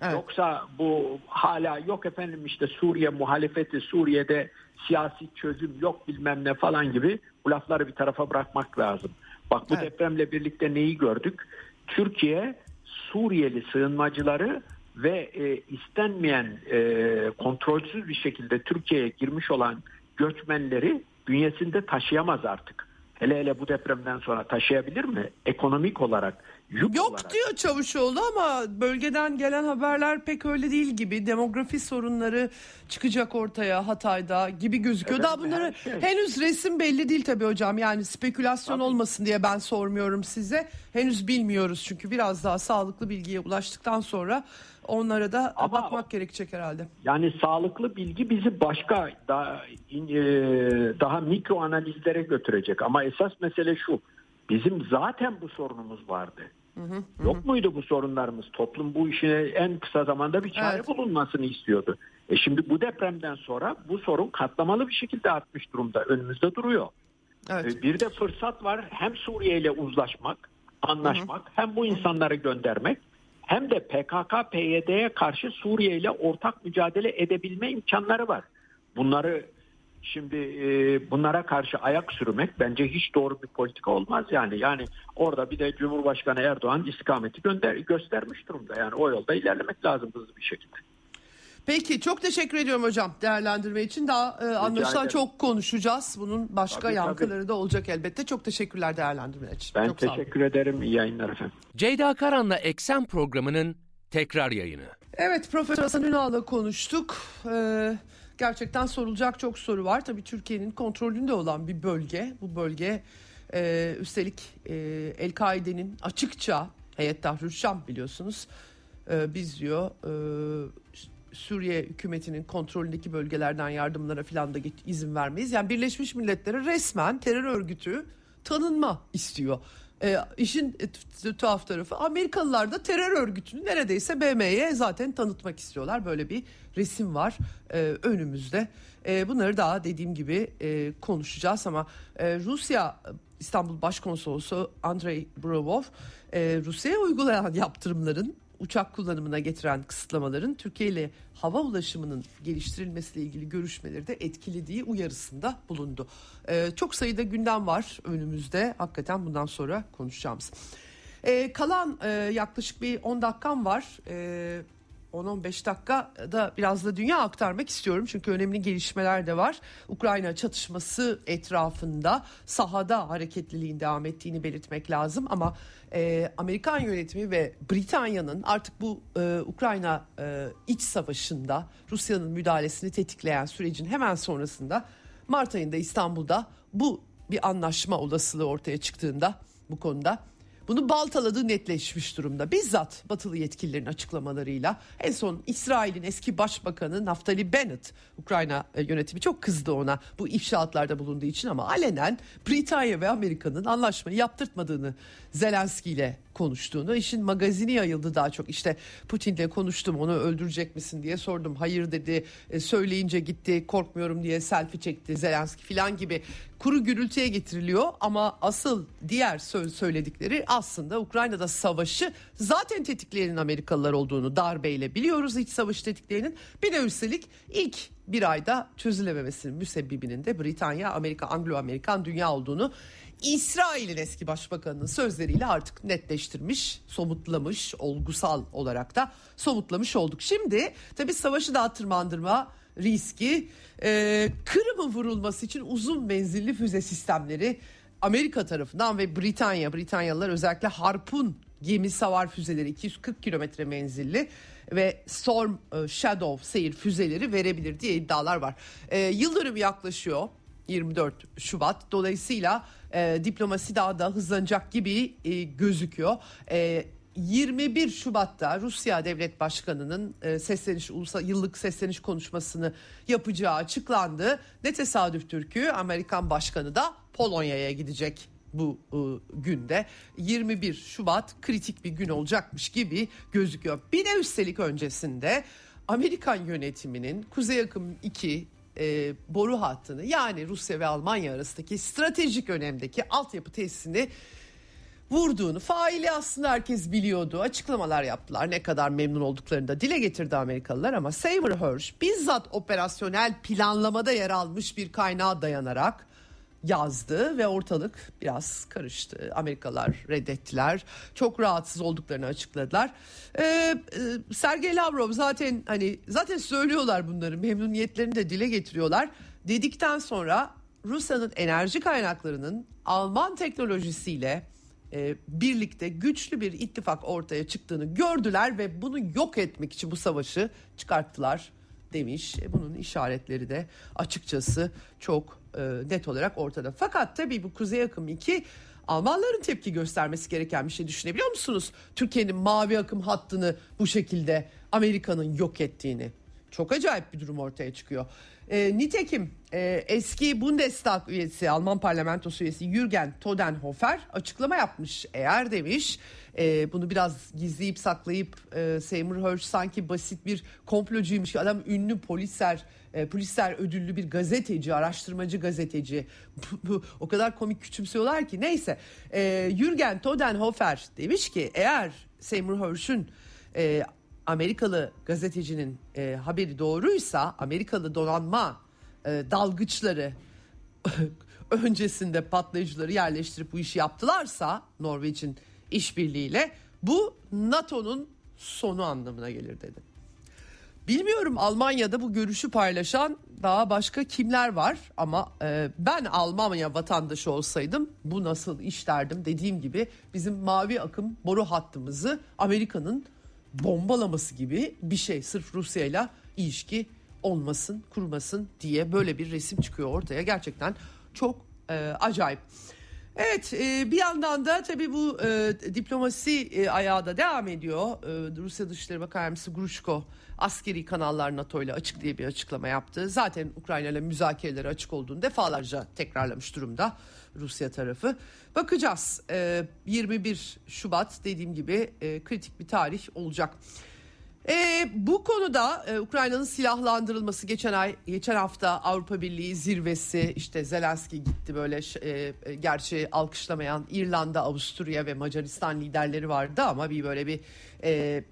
Evet. Yoksa bu hala yok efendim işte Suriye muhalefeti Suriye'de siyasi çözüm yok bilmem ne falan gibi bu lafları bir tarafa bırakmak lazım. Bak bu evet. depremle birlikte neyi gördük? Türkiye Suriyeli sığınmacıları ve e, istenmeyen e, kontrolsüz bir şekilde Türkiye'ye girmiş olan göçmenleri bünyesinde taşıyamaz artık. Hele hele bu depremden sonra taşıyabilir mi? Ekonomik olarak Yük Yok olarak. diyor Çavuşoğlu ama bölgeden gelen haberler pek öyle değil gibi. Demografi sorunları çıkacak ortaya Hatay'da gibi gözüküyor. Evet, Daha bunları şey. henüz resim belli değil tabii hocam. Yani spekülasyon tabii. olmasın diye ben sormuyorum size. Henüz bilmiyoruz çünkü biraz daha sağlıklı bilgiye ulaştıktan sonra onlara da Ama bakmak gerekecek herhalde. Yani sağlıklı bilgi bizi başka daha e, daha mikro analizlere götürecek. Ama esas mesele şu. Bizim zaten bu sorunumuz vardı. Hı hı, Yok muydu bu sorunlarımız? Toplum bu işine en kısa zamanda bir çare evet. bulunmasını istiyordu. E şimdi bu depremden sonra bu sorun katlamalı bir şekilde artmış durumda. Önümüzde duruyor. Evet. E bir de fırsat var hem Suriye ile uzlaşmak, anlaşmak, hı hı. hem bu insanları göndermek hem de PKK PYD'ye karşı Suriye ile ortak mücadele edebilme imkanları var. Bunları Şimdi e, bunlara karşı ayak sürmek bence hiç doğru bir politika olmaz yani. Yani orada bir de Cumhurbaşkanı Erdoğan istikameti gönder göstermiş durumda. Yani o yolda ilerlemek lazım hızlı bir şekilde. Peki çok teşekkür ediyorum hocam değerlendirme için. Daha e, anlaşılan çok konuşacağız. Bunun başka tabii, yankıları tabii. da olacak elbette. Çok teşekkürler değerlendirme için. Ben çok teşekkür ederim. İyi yayınlar efendim. Ceyda Karan'la Eksen programının tekrar yayını. Evet Profesör Hasan Ünal'la konuştuk. Ee, gerçekten sorulacak çok soru var. Tabii Türkiye'nin kontrolünde olan bir bölge. Bu bölge e, üstelik e, El-Kaide'nin açıkça Heyet Tahrir Şam biliyorsunuz e, biz diyor e, Suriye hükümetinin kontrolündeki bölgelerden yardımlara falan da izin vermeyiz. Yani Birleşmiş Milletler'e resmen terör örgütü tanınma istiyor. E, işin tuhaf tarafı Amerikalılar da terör örgütünü neredeyse BM'ye zaten tanıtmak istiyorlar. Böyle bir resim var e, önümüzde. E, bunları daha dediğim gibi e, konuşacağız ama e, Rusya İstanbul Başkonsolosu Andrei Brovov e, Rusya'ya uygulayan yaptırımların uçak kullanımına getiren kısıtlamaların Türkiye ile hava ulaşımının geliştirilmesiyle ilgili görüşmeleri de etkilediği uyarısında bulundu. Ee, çok sayıda gündem var önümüzde. Hakikaten bundan sonra konuşacağımız. Ee, kalan e, yaklaşık bir 10 dakikam var. Ee, 10-15 dakikada biraz da dünya aktarmak istiyorum. Çünkü önemli gelişmeler de var. Ukrayna çatışması etrafında sahada hareketliliğin devam ettiğini belirtmek lazım. Ama e, Amerikan yönetimi ve Britanya'nın artık bu e, Ukrayna e, iç savaşında Rusya'nın müdahalesini tetikleyen sürecin hemen sonrasında Mart ayında İstanbul'da bu bir anlaşma olasılığı ortaya çıktığında bu konuda bunu baltaladığı netleşmiş durumda. Bizzat batılı yetkililerin açıklamalarıyla en son İsrail'in eski başbakanı Naftali Bennett Ukrayna e, yönetimi çok kızdı ona bu ifşaatlarda bulunduğu için ama alenen Britanya ve Amerika'nın anlaşmayı yaptırtmadığını Zelenski ile konuştuğunu. işin magazini yayıldı daha çok. İşte Putin'le konuştum onu öldürecek misin diye sordum. Hayır dedi e, söyleyince gitti korkmuyorum diye selfie çekti Zelenski falan gibi kuru gürültüye getiriliyor. Ama asıl diğer söyledikleri aslında Ukrayna'da savaşı zaten tetikleyenin Amerikalılar olduğunu darbeyle biliyoruz iç savaş tetikleyenin. Bir de üstelik ilk bir ayda çözülememesinin müsebbibinin de Britanya, Amerika, Anglo-Amerikan dünya olduğunu İsrail'in eski başbakanının sözleriyle artık netleştirmiş, somutlamış, olgusal olarak da somutlamış olduk. Şimdi tabii savaşı daha tırmandırma riski e, Kırım'ın vurulması için uzun menzilli füze sistemleri Amerika tarafından ve Britanya, Britanyalılar özellikle Harpun gemi savar füzeleri 240 kilometre menzilli ve Storm e, Shadow seyir füzeleri verebilir diye iddialar var. E, yıl dönümü yaklaşıyor 24 Şubat dolayısıyla e, diplomasi daha da hızlanacak gibi e, gözüküyor. E, 21 Şubat'ta Rusya Devlet Başkanı'nın e, sesleniş ulusal yıllık sesleniş konuşmasını yapacağı açıklandı. Ne tesadüf Türk'ü Amerikan Başkanı da Polonya'ya gidecek bu e, günde 21 Şubat kritik bir gün olacakmış gibi gözüküyor. Bir de üstelik öncesinde Amerikan yönetiminin Kuzey Akım 2 e, boru hattını yani Rusya ve Almanya arasındaki stratejik önemdeki altyapı tesisini vurduğunu faili aslında herkes biliyordu. Açıklamalar yaptılar. Ne kadar memnun olduklarını da dile getirdi Amerikalılar ama Seymour Hersh bizzat operasyonel planlamada yer almış bir kaynağa dayanarak yazdı ve ortalık biraz karıştı. Amerikalılar reddettiler. Çok rahatsız olduklarını açıkladılar. Ee, e, Sergey Lavrov zaten hani zaten söylüyorlar bunları memnuniyetlerini de dile getiriyorlar. Dedikten sonra Rusya'nın enerji kaynaklarının Alman teknolojisiyle e, birlikte güçlü bir ittifak ortaya çıktığını gördüler ve bunu yok etmek için bu savaşı çıkarttılar demiş. E, bunun işaretleri de açıkçası çok e, net olarak ortada. Fakat tabii bu Kuzey Akım 2 Almanların tepki göstermesi gereken bir şey düşünebiliyor musunuz? Türkiye'nin mavi akım hattını bu şekilde Amerika'nın yok ettiğini. Çok acayip bir durum ortaya çıkıyor. E, nitekim e, eski Bundestag üyesi, Alman parlamentosu üyesi Jürgen Todenhofer açıklama yapmış. Eğer demiş e, bunu biraz gizleyip saklayıp e, Seymour Hersh sanki basit bir komplocuymuş. Adam ünlü polisler e, polisler ödüllü bir gazeteci, araştırmacı gazeteci. o kadar komik küçümsüyorlar ki. Neyse e, Jürgen Todenhofer demiş ki eğer Seymour Hersh'ün e, Amerikalı gazetecinin e, haberi doğruysa Amerikalı donanma e, dalgıçları [LAUGHS] öncesinde patlayıcıları yerleştirip bu işi yaptılarsa Norveç'in işbirliğiyle bu NATO'nun sonu anlamına gelir dedi. Bilmiyorum Almanya'da bu görüşü paylaşan daha başka kimler var ama e, ben Almanya vatandaşı olsaydım bu nasıl iş derdim dediğim gibi bizim mavi akım boru hattımızı Amerika'nın bombalaması gibi bir şey sırf Rusya ile ilişki olmasın kurmasın diye böyle bir resim çıkıyor ortaya gerçekten çok e, acayip. Evet e, bir yandan da tabii bu e, diplomasi e, ayağı da devam ediyor. E, Rusya Dışişleri Bakan Yardımcısı Gruşko askeri kanallar NATO ile açık diye bir açıklama yaptı. Zaten Ukrayna ile müzakereleri açık olduğunu defalarca tekrarlamış durumda Rusya tarafı. Bakacağız e, 21 Şubat dediğim gibi e, kritik bir tarih olacak. E, bu konuda e, Ukrayna'nın silahlandırılması geçen ay geçen hafta Avrupa Birliği zirvesi işte Zelenski gitti böyle e, e, gerçi alkışlamayan İrlanda, Avusturya ve Macaristan liderleri vardı ama bir böyle bir e,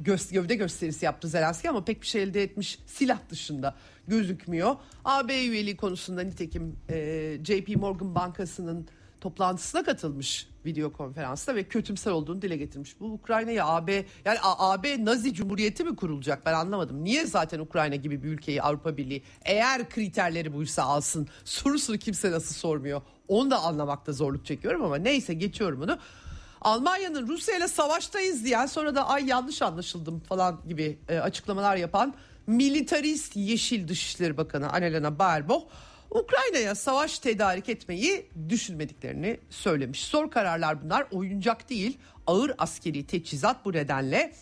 göz, gövde gösterisi yaptı Zelenski ama pek bir şey elde etmiş silah dışında gözükmüyor. AB üyeliği konusunda nitekim e, JP Morgan Bankası'nın toplantısına katılmış video konferansta ve kötümser olduğunu dile getirmiş. Bu Ukrayna'ya AB yani AB Nazi Cumhuriyeti mi kurulacak ben anlamadım. Niye zaten Ukrayna gibi bir ülkeyi Avrupa Birliği eğer kriterleri buysa alsın sorusunu kimse nasıl sormuyor. Onu da anlamakta zorluk çekiyorum ama neyse geçiyorum bunu. Almanya'nın Rusya ile savaştayız diyen sonra da ay yanlış anlaşıldım falan gibi e, açıklamalar yapan militarist Yeşil Dışişleri Bakanı Annalena Baerbock Ukrayna'ya savaş tedarik etmeyi düşünmediklerini söylemiş. Zor kararlar bunlar oyuncak değil ağır askeri teçhizat bu nedenle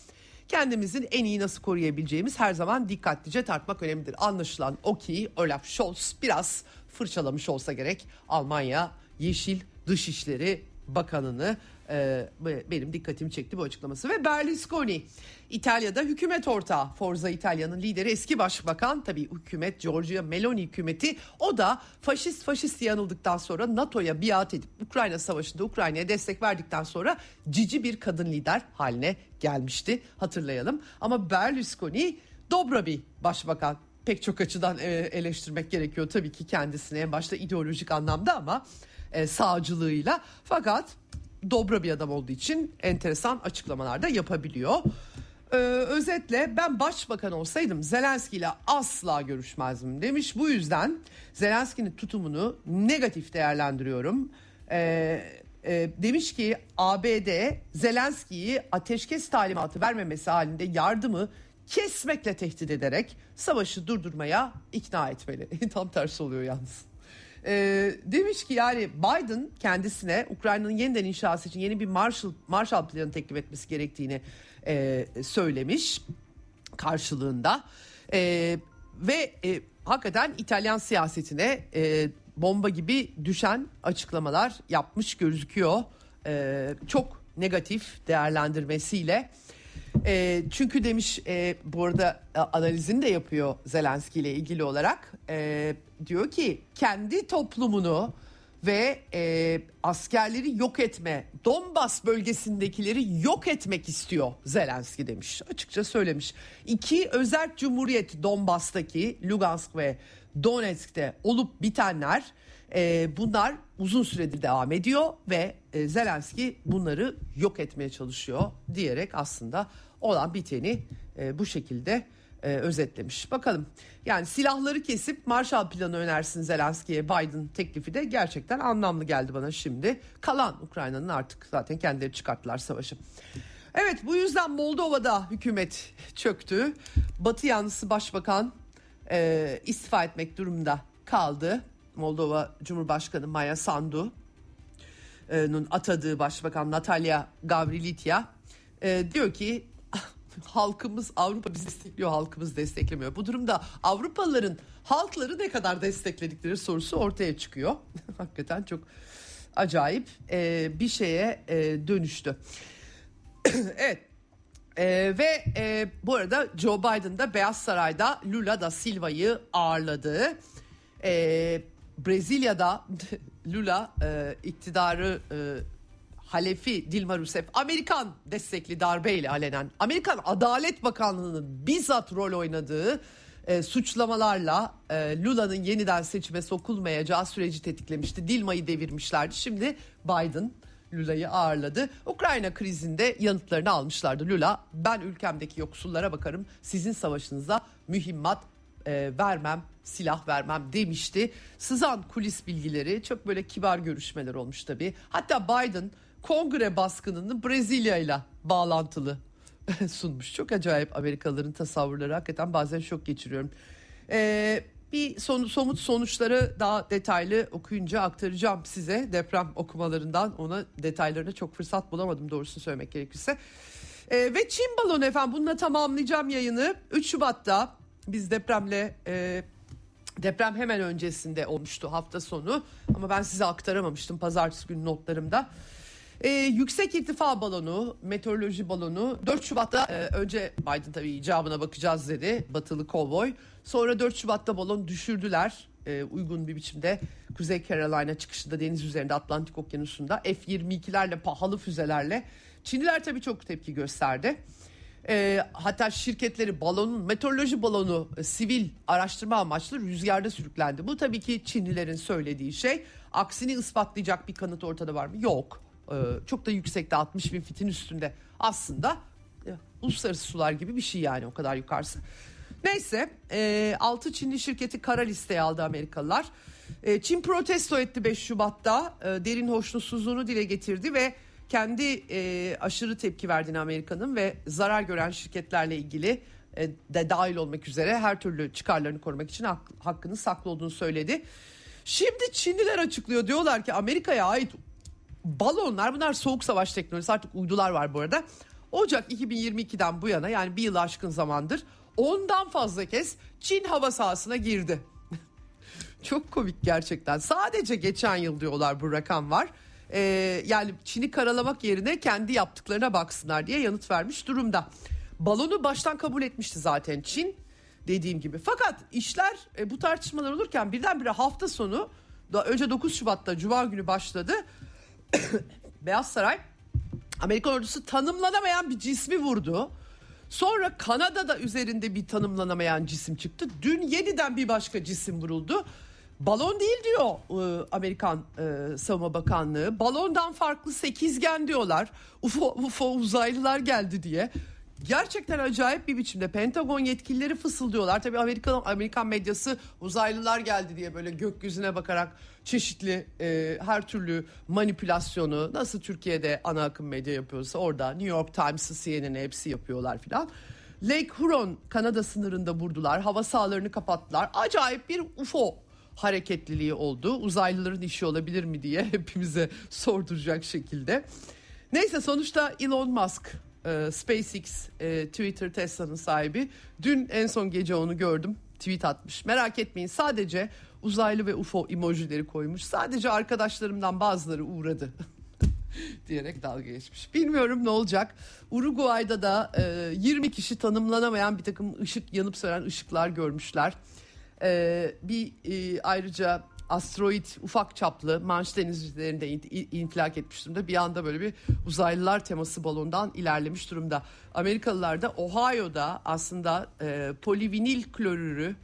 kendimizin en iyi nasıl koruyabileceğimiz her zaman dikkatlice tartmak önemlidir. Anlaşılan o ki Olaf Scholz biraz fırçalamış olsa gerek Almanya Yeşil Dışişleri Bakanını e, benim dikkatimi çekti bu açıklaması. Ve Berlusconi İtalya'da hükümet ortağı. Forza İtalya'nın lideri eski başbakan. Tabii hükümet Giorgia Meloni hükümeti. O da faşist faşist yanıldıktan sonra NATO'ya biat edip Ukrayna savaşında Ukrayna'ya destek verdikten sonra cici bir kadın lider haline gelmişti. Hatırlayalım. Ama Berlusconi dobra bir başbakan. Pek çok açıdan e, eleştirmek gerekiyor tabii ki kendisini en başta ideolojik anlamda ama e, sağcılığıyla. Fakat dobra bir adam olduğu için enteresan açıklamalar da yapabiliyor. Ee, özetle ben başbakan olsaydım Zelenski ile asla görüşmezdim demiş. Bu yüzden Zelenski'nin tutumunu negatif değerlendiriyorum. Ee, e, demiş ki ABD Zelenski'yi ateşkes talimatı vermemesi halinde yardımı kesmekle tehdit ederek savaşı durdurmaya ikna etmeli. [LAUGHS] Tam tersi oluyor yalnız. E, demiş ki yani Biden kendisine Ukrayna'nın yeniden inşası için yeni bir Marshall, Marshall planı teklif etmesi gerektiğini e, söylemiş karşılığında. E, ve e, hakikaten İtalyan siyasetine e, bomba gibi düşen açıklamalar yapmış gözüküyor. E, çok negatif değerlendirmesiyle. E, çünkü demiş e, bu arada e, analizini de yapıyor Zelenski ile ilgili olarak. E, diyor ki kendi toplumunu ve e, askerleri yok etme, Donbas bölgesindekileri yok etmek istiyor Zelenski demiş. Açıkça söylemiş. İki özel cumhuriyet Donbas'taki Lugansk ve Donetsk'te olup bitenler e, bunlar uzun süredir devam ediyor ve e, Zelenski bunları yok etmeye çalışıyor diyerek aslında olan biteni e, bu şekilde e, özetlemiş. Bakalım yani silahları kesip Marshall Planı önersin Zelenski'ye Biden teklifi de gerçekten anlamlı geldi bana şimdi. Kalan Ukrayna'nın artık zaten kendileri çıkarttılar savaşı. Evet bu yüzden Moldova'da hükümet çöktü. Batı yanlısı başbakan e, istifa etmek durumunda kaldı. Moldova Cumhurbaşkanı Maya Sandu'nun atadığı başbakan Natalya Gavrilitya e, diyor ki halkımız Avrupa bizi destekliyor halkımız desteklemiyor. Bu durumda Avrupalıların halkları ne kadar destekledikleri sorusu ortaya çıkıyor. [LAUGHS] Hakikaten çok acayip e, bir şeye e, dönüştü. [CLEARS THROAT] evet e, ve e, bu arada Joe Biden da Beyaz Saray'da Lula da Silva'yı ağırladı. E, Brezilya'da [LAUGHS] Lula e, iktidarı e, Halefi Dilma Rousseff Amerikan destekli darbeyle alenen Amerikan Adalet Bakanlığı'nın bizzat rol oynadığı e, suçlamalarla e, Lula'nın yeniden seçime sokulmayacağı süreci tetiklemişti. Dilma'yı devirmişlerdi. Şimdi Biden Lula'yı ağırladı. Ukrayna krizinde yanıtlarını almışlardı. Lula ben ülkemdeki yoksullara bakarım sizin savaşınıza mühimmat e, vermem silah vermem demişti. Sızan kulis bilgileri çok böyle kibar görüşmeler olmuş tabii. Hatta Biden kongre baskınını Brezilya ile bağlantılı [LAUGHS] sunmuş. Çok acayip Amerikalıların tasavvurları hakikaten bazen şok geçiriyorum. Ee, bir son, somut sonuçları daha detaylı okuyunca aktaracağım size deprem okumalarından. Ona detaylarına çok fırsat bulamadım doğrusunu söylemek gerekirse. Ee, ve Çin balonu efendim bununla tamamlayacağım yayını. 3 Şubat'ta biz depremle e, deprem hemen öncesinde olmuştu hafta sonu ama ben size aktaramamıştım pazartesi günü notlarımda. Ee, yüksek irtifa balonu, meteoroloji balonu 4 Şubat'ta e, önce Biden tabii icabına bakacağız dedi batılı kovboy. Sonra 4 Şubat'ta balon düşürdüler e, uygun bir biçimde Kuzey Carolina çıkışında deniz üzerinde Atlantik Okyanusu'nda F-22'lerle pahalı füzelerle. Çinliler tabii çok tepki gösterdi. E, hatta şirketleri balonun meteoroloji balonu e, sivil araştırma amaçlı rüzgarda sürüklendi. Bu tabii ki Çinlilerin söylediği şey. Aksini ispatlayacak bir kanıt ortada var mı? Yok. E, çok da yüksekte 60 bin fitin üstünde. Aslında e, uluslararası sular gibi bir şey yani o kadar yukarısı. Neyse e, 6 Çinli şirketi kara listeye aldı Amerikalılar. E, Çin protesto etti 5 Şubat'ta derin hoşnutsuzluğunu dile getirdi ve kendi aşırı tepki verdiğini Amerika'nın ve zarar gören şirketlerle ilgili de dahil olmak üzere her türlü çıkarlarını korumak için hak, hakkının saklı olduğunu söyledi. Şimdi Çinliler açıklıyor diyorlar ki Amerika'ya ait balonlar bunlar soğuk savaş teknolojisi artık uydular var bu arada. Ocak 2022'den bu yana yani bir yıl aşkın zamandır ondan fazla kez Çin hava sahasına girdi. [LAUGHS] Çok komik gerçekten. Sadece geçen yıl diyorlar bu rakam var e, yani Çin'i karalamak yerine kendi yaptıklarına baksınlar diye yanıt vermiş durumda. Balonu baştan kabul etmişti zaten Çin dediğim gibi. Fakat işler e, bu tartışmalar olurken birdenbire hafta sonu önce 9 Şubat'ta Cuma günü başladı. [COUGHS] Beyaz Saray Amerikan ordusu tanımlanamayan bir cismi vurdu. Sonra Kanada'da üzerinde bir tanımlanamayan cisim çıktı. Dün yeniden bir başka cisim vuruldu. Balon değil diyor e, Amerikan e, Savunma Bakanlığı. Balondan farklı sekizgen diyorlar. UFO, UFO uzaylılar geldi diye. Gerçekten acayip bir biçimde Pentagon yetkilileri fısıldıyorlar. Tabii Amerikan Amerikan medyası uzaylılar geldi diye böyle gökyüzüne bakarak çeşitli e, her türlü manipülasyonu nasıl Türkiye'de ana akım medya yapıyorsa orada New York Times'ı CNN'i hepsi yapıyorlar filan. Lake Huron Kanada sınırında vurdular. Hava sahalarını kapattılar. Acayip bir UFO hareketliliği oldu. Uzaylıların işi olabilir mi diye [LAUGHS] hepimize sorduracak şekilde. Neyse sonuçta Elon Musk e, SpaceX, e, Twitter, Tesla'nın sahibi. Dün en son gece onu gördüm. Tweet atmış. Merak etmeyin sadece uzaylı ve UFO emojileri koymuş. Sadece arkadaşlarımdan bazıları uğradı. [LAUGHS] diyerek dalga geçmiş. Bilmiyorum ne olacak. Uruguay'da da e, 20 kişi tanımlanamayan bir takım ışık yanıp sönen ışıklar görmüşler. E, bir e, ayrıca asteroid ufak çaplı Manş denizlerinde infilak etmiş durumda. Bir anda böyle bir uzaylılar teması balondan ilerlemiş durumda. Amerikalılar da Ohio'da aslında e, polivinil klorürü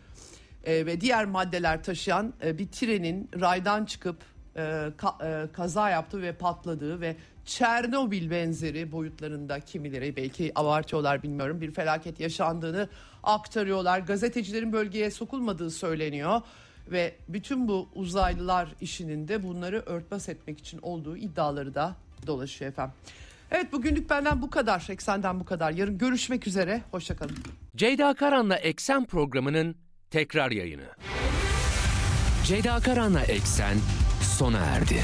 e, ve diğer maddeler taşıyan e, bir trenin raydan çıkıp e, ka, e, kaza yaptı ve patladığı ve Çernobil benzeri boyutlarında kimileri belki abartıyorlar bilmiyorum bir felaket yaşandığını aktarıyorlar. Gazetecilerin bölgeye sokulmadığı söyleniyor ve bütün bu uzaylılar işinin de bunları örtbas etmek için olduğu iddiaları da dolaşıyor efendim. Evet bugünlük benden bu kadar. Eksenden bu kadar. Yarın görüşmek üzere. Hoşçakalın. Ceyda Karan'la Eksen programının tekrar yayını. Ceyda Karan'la Eksen sona erdi.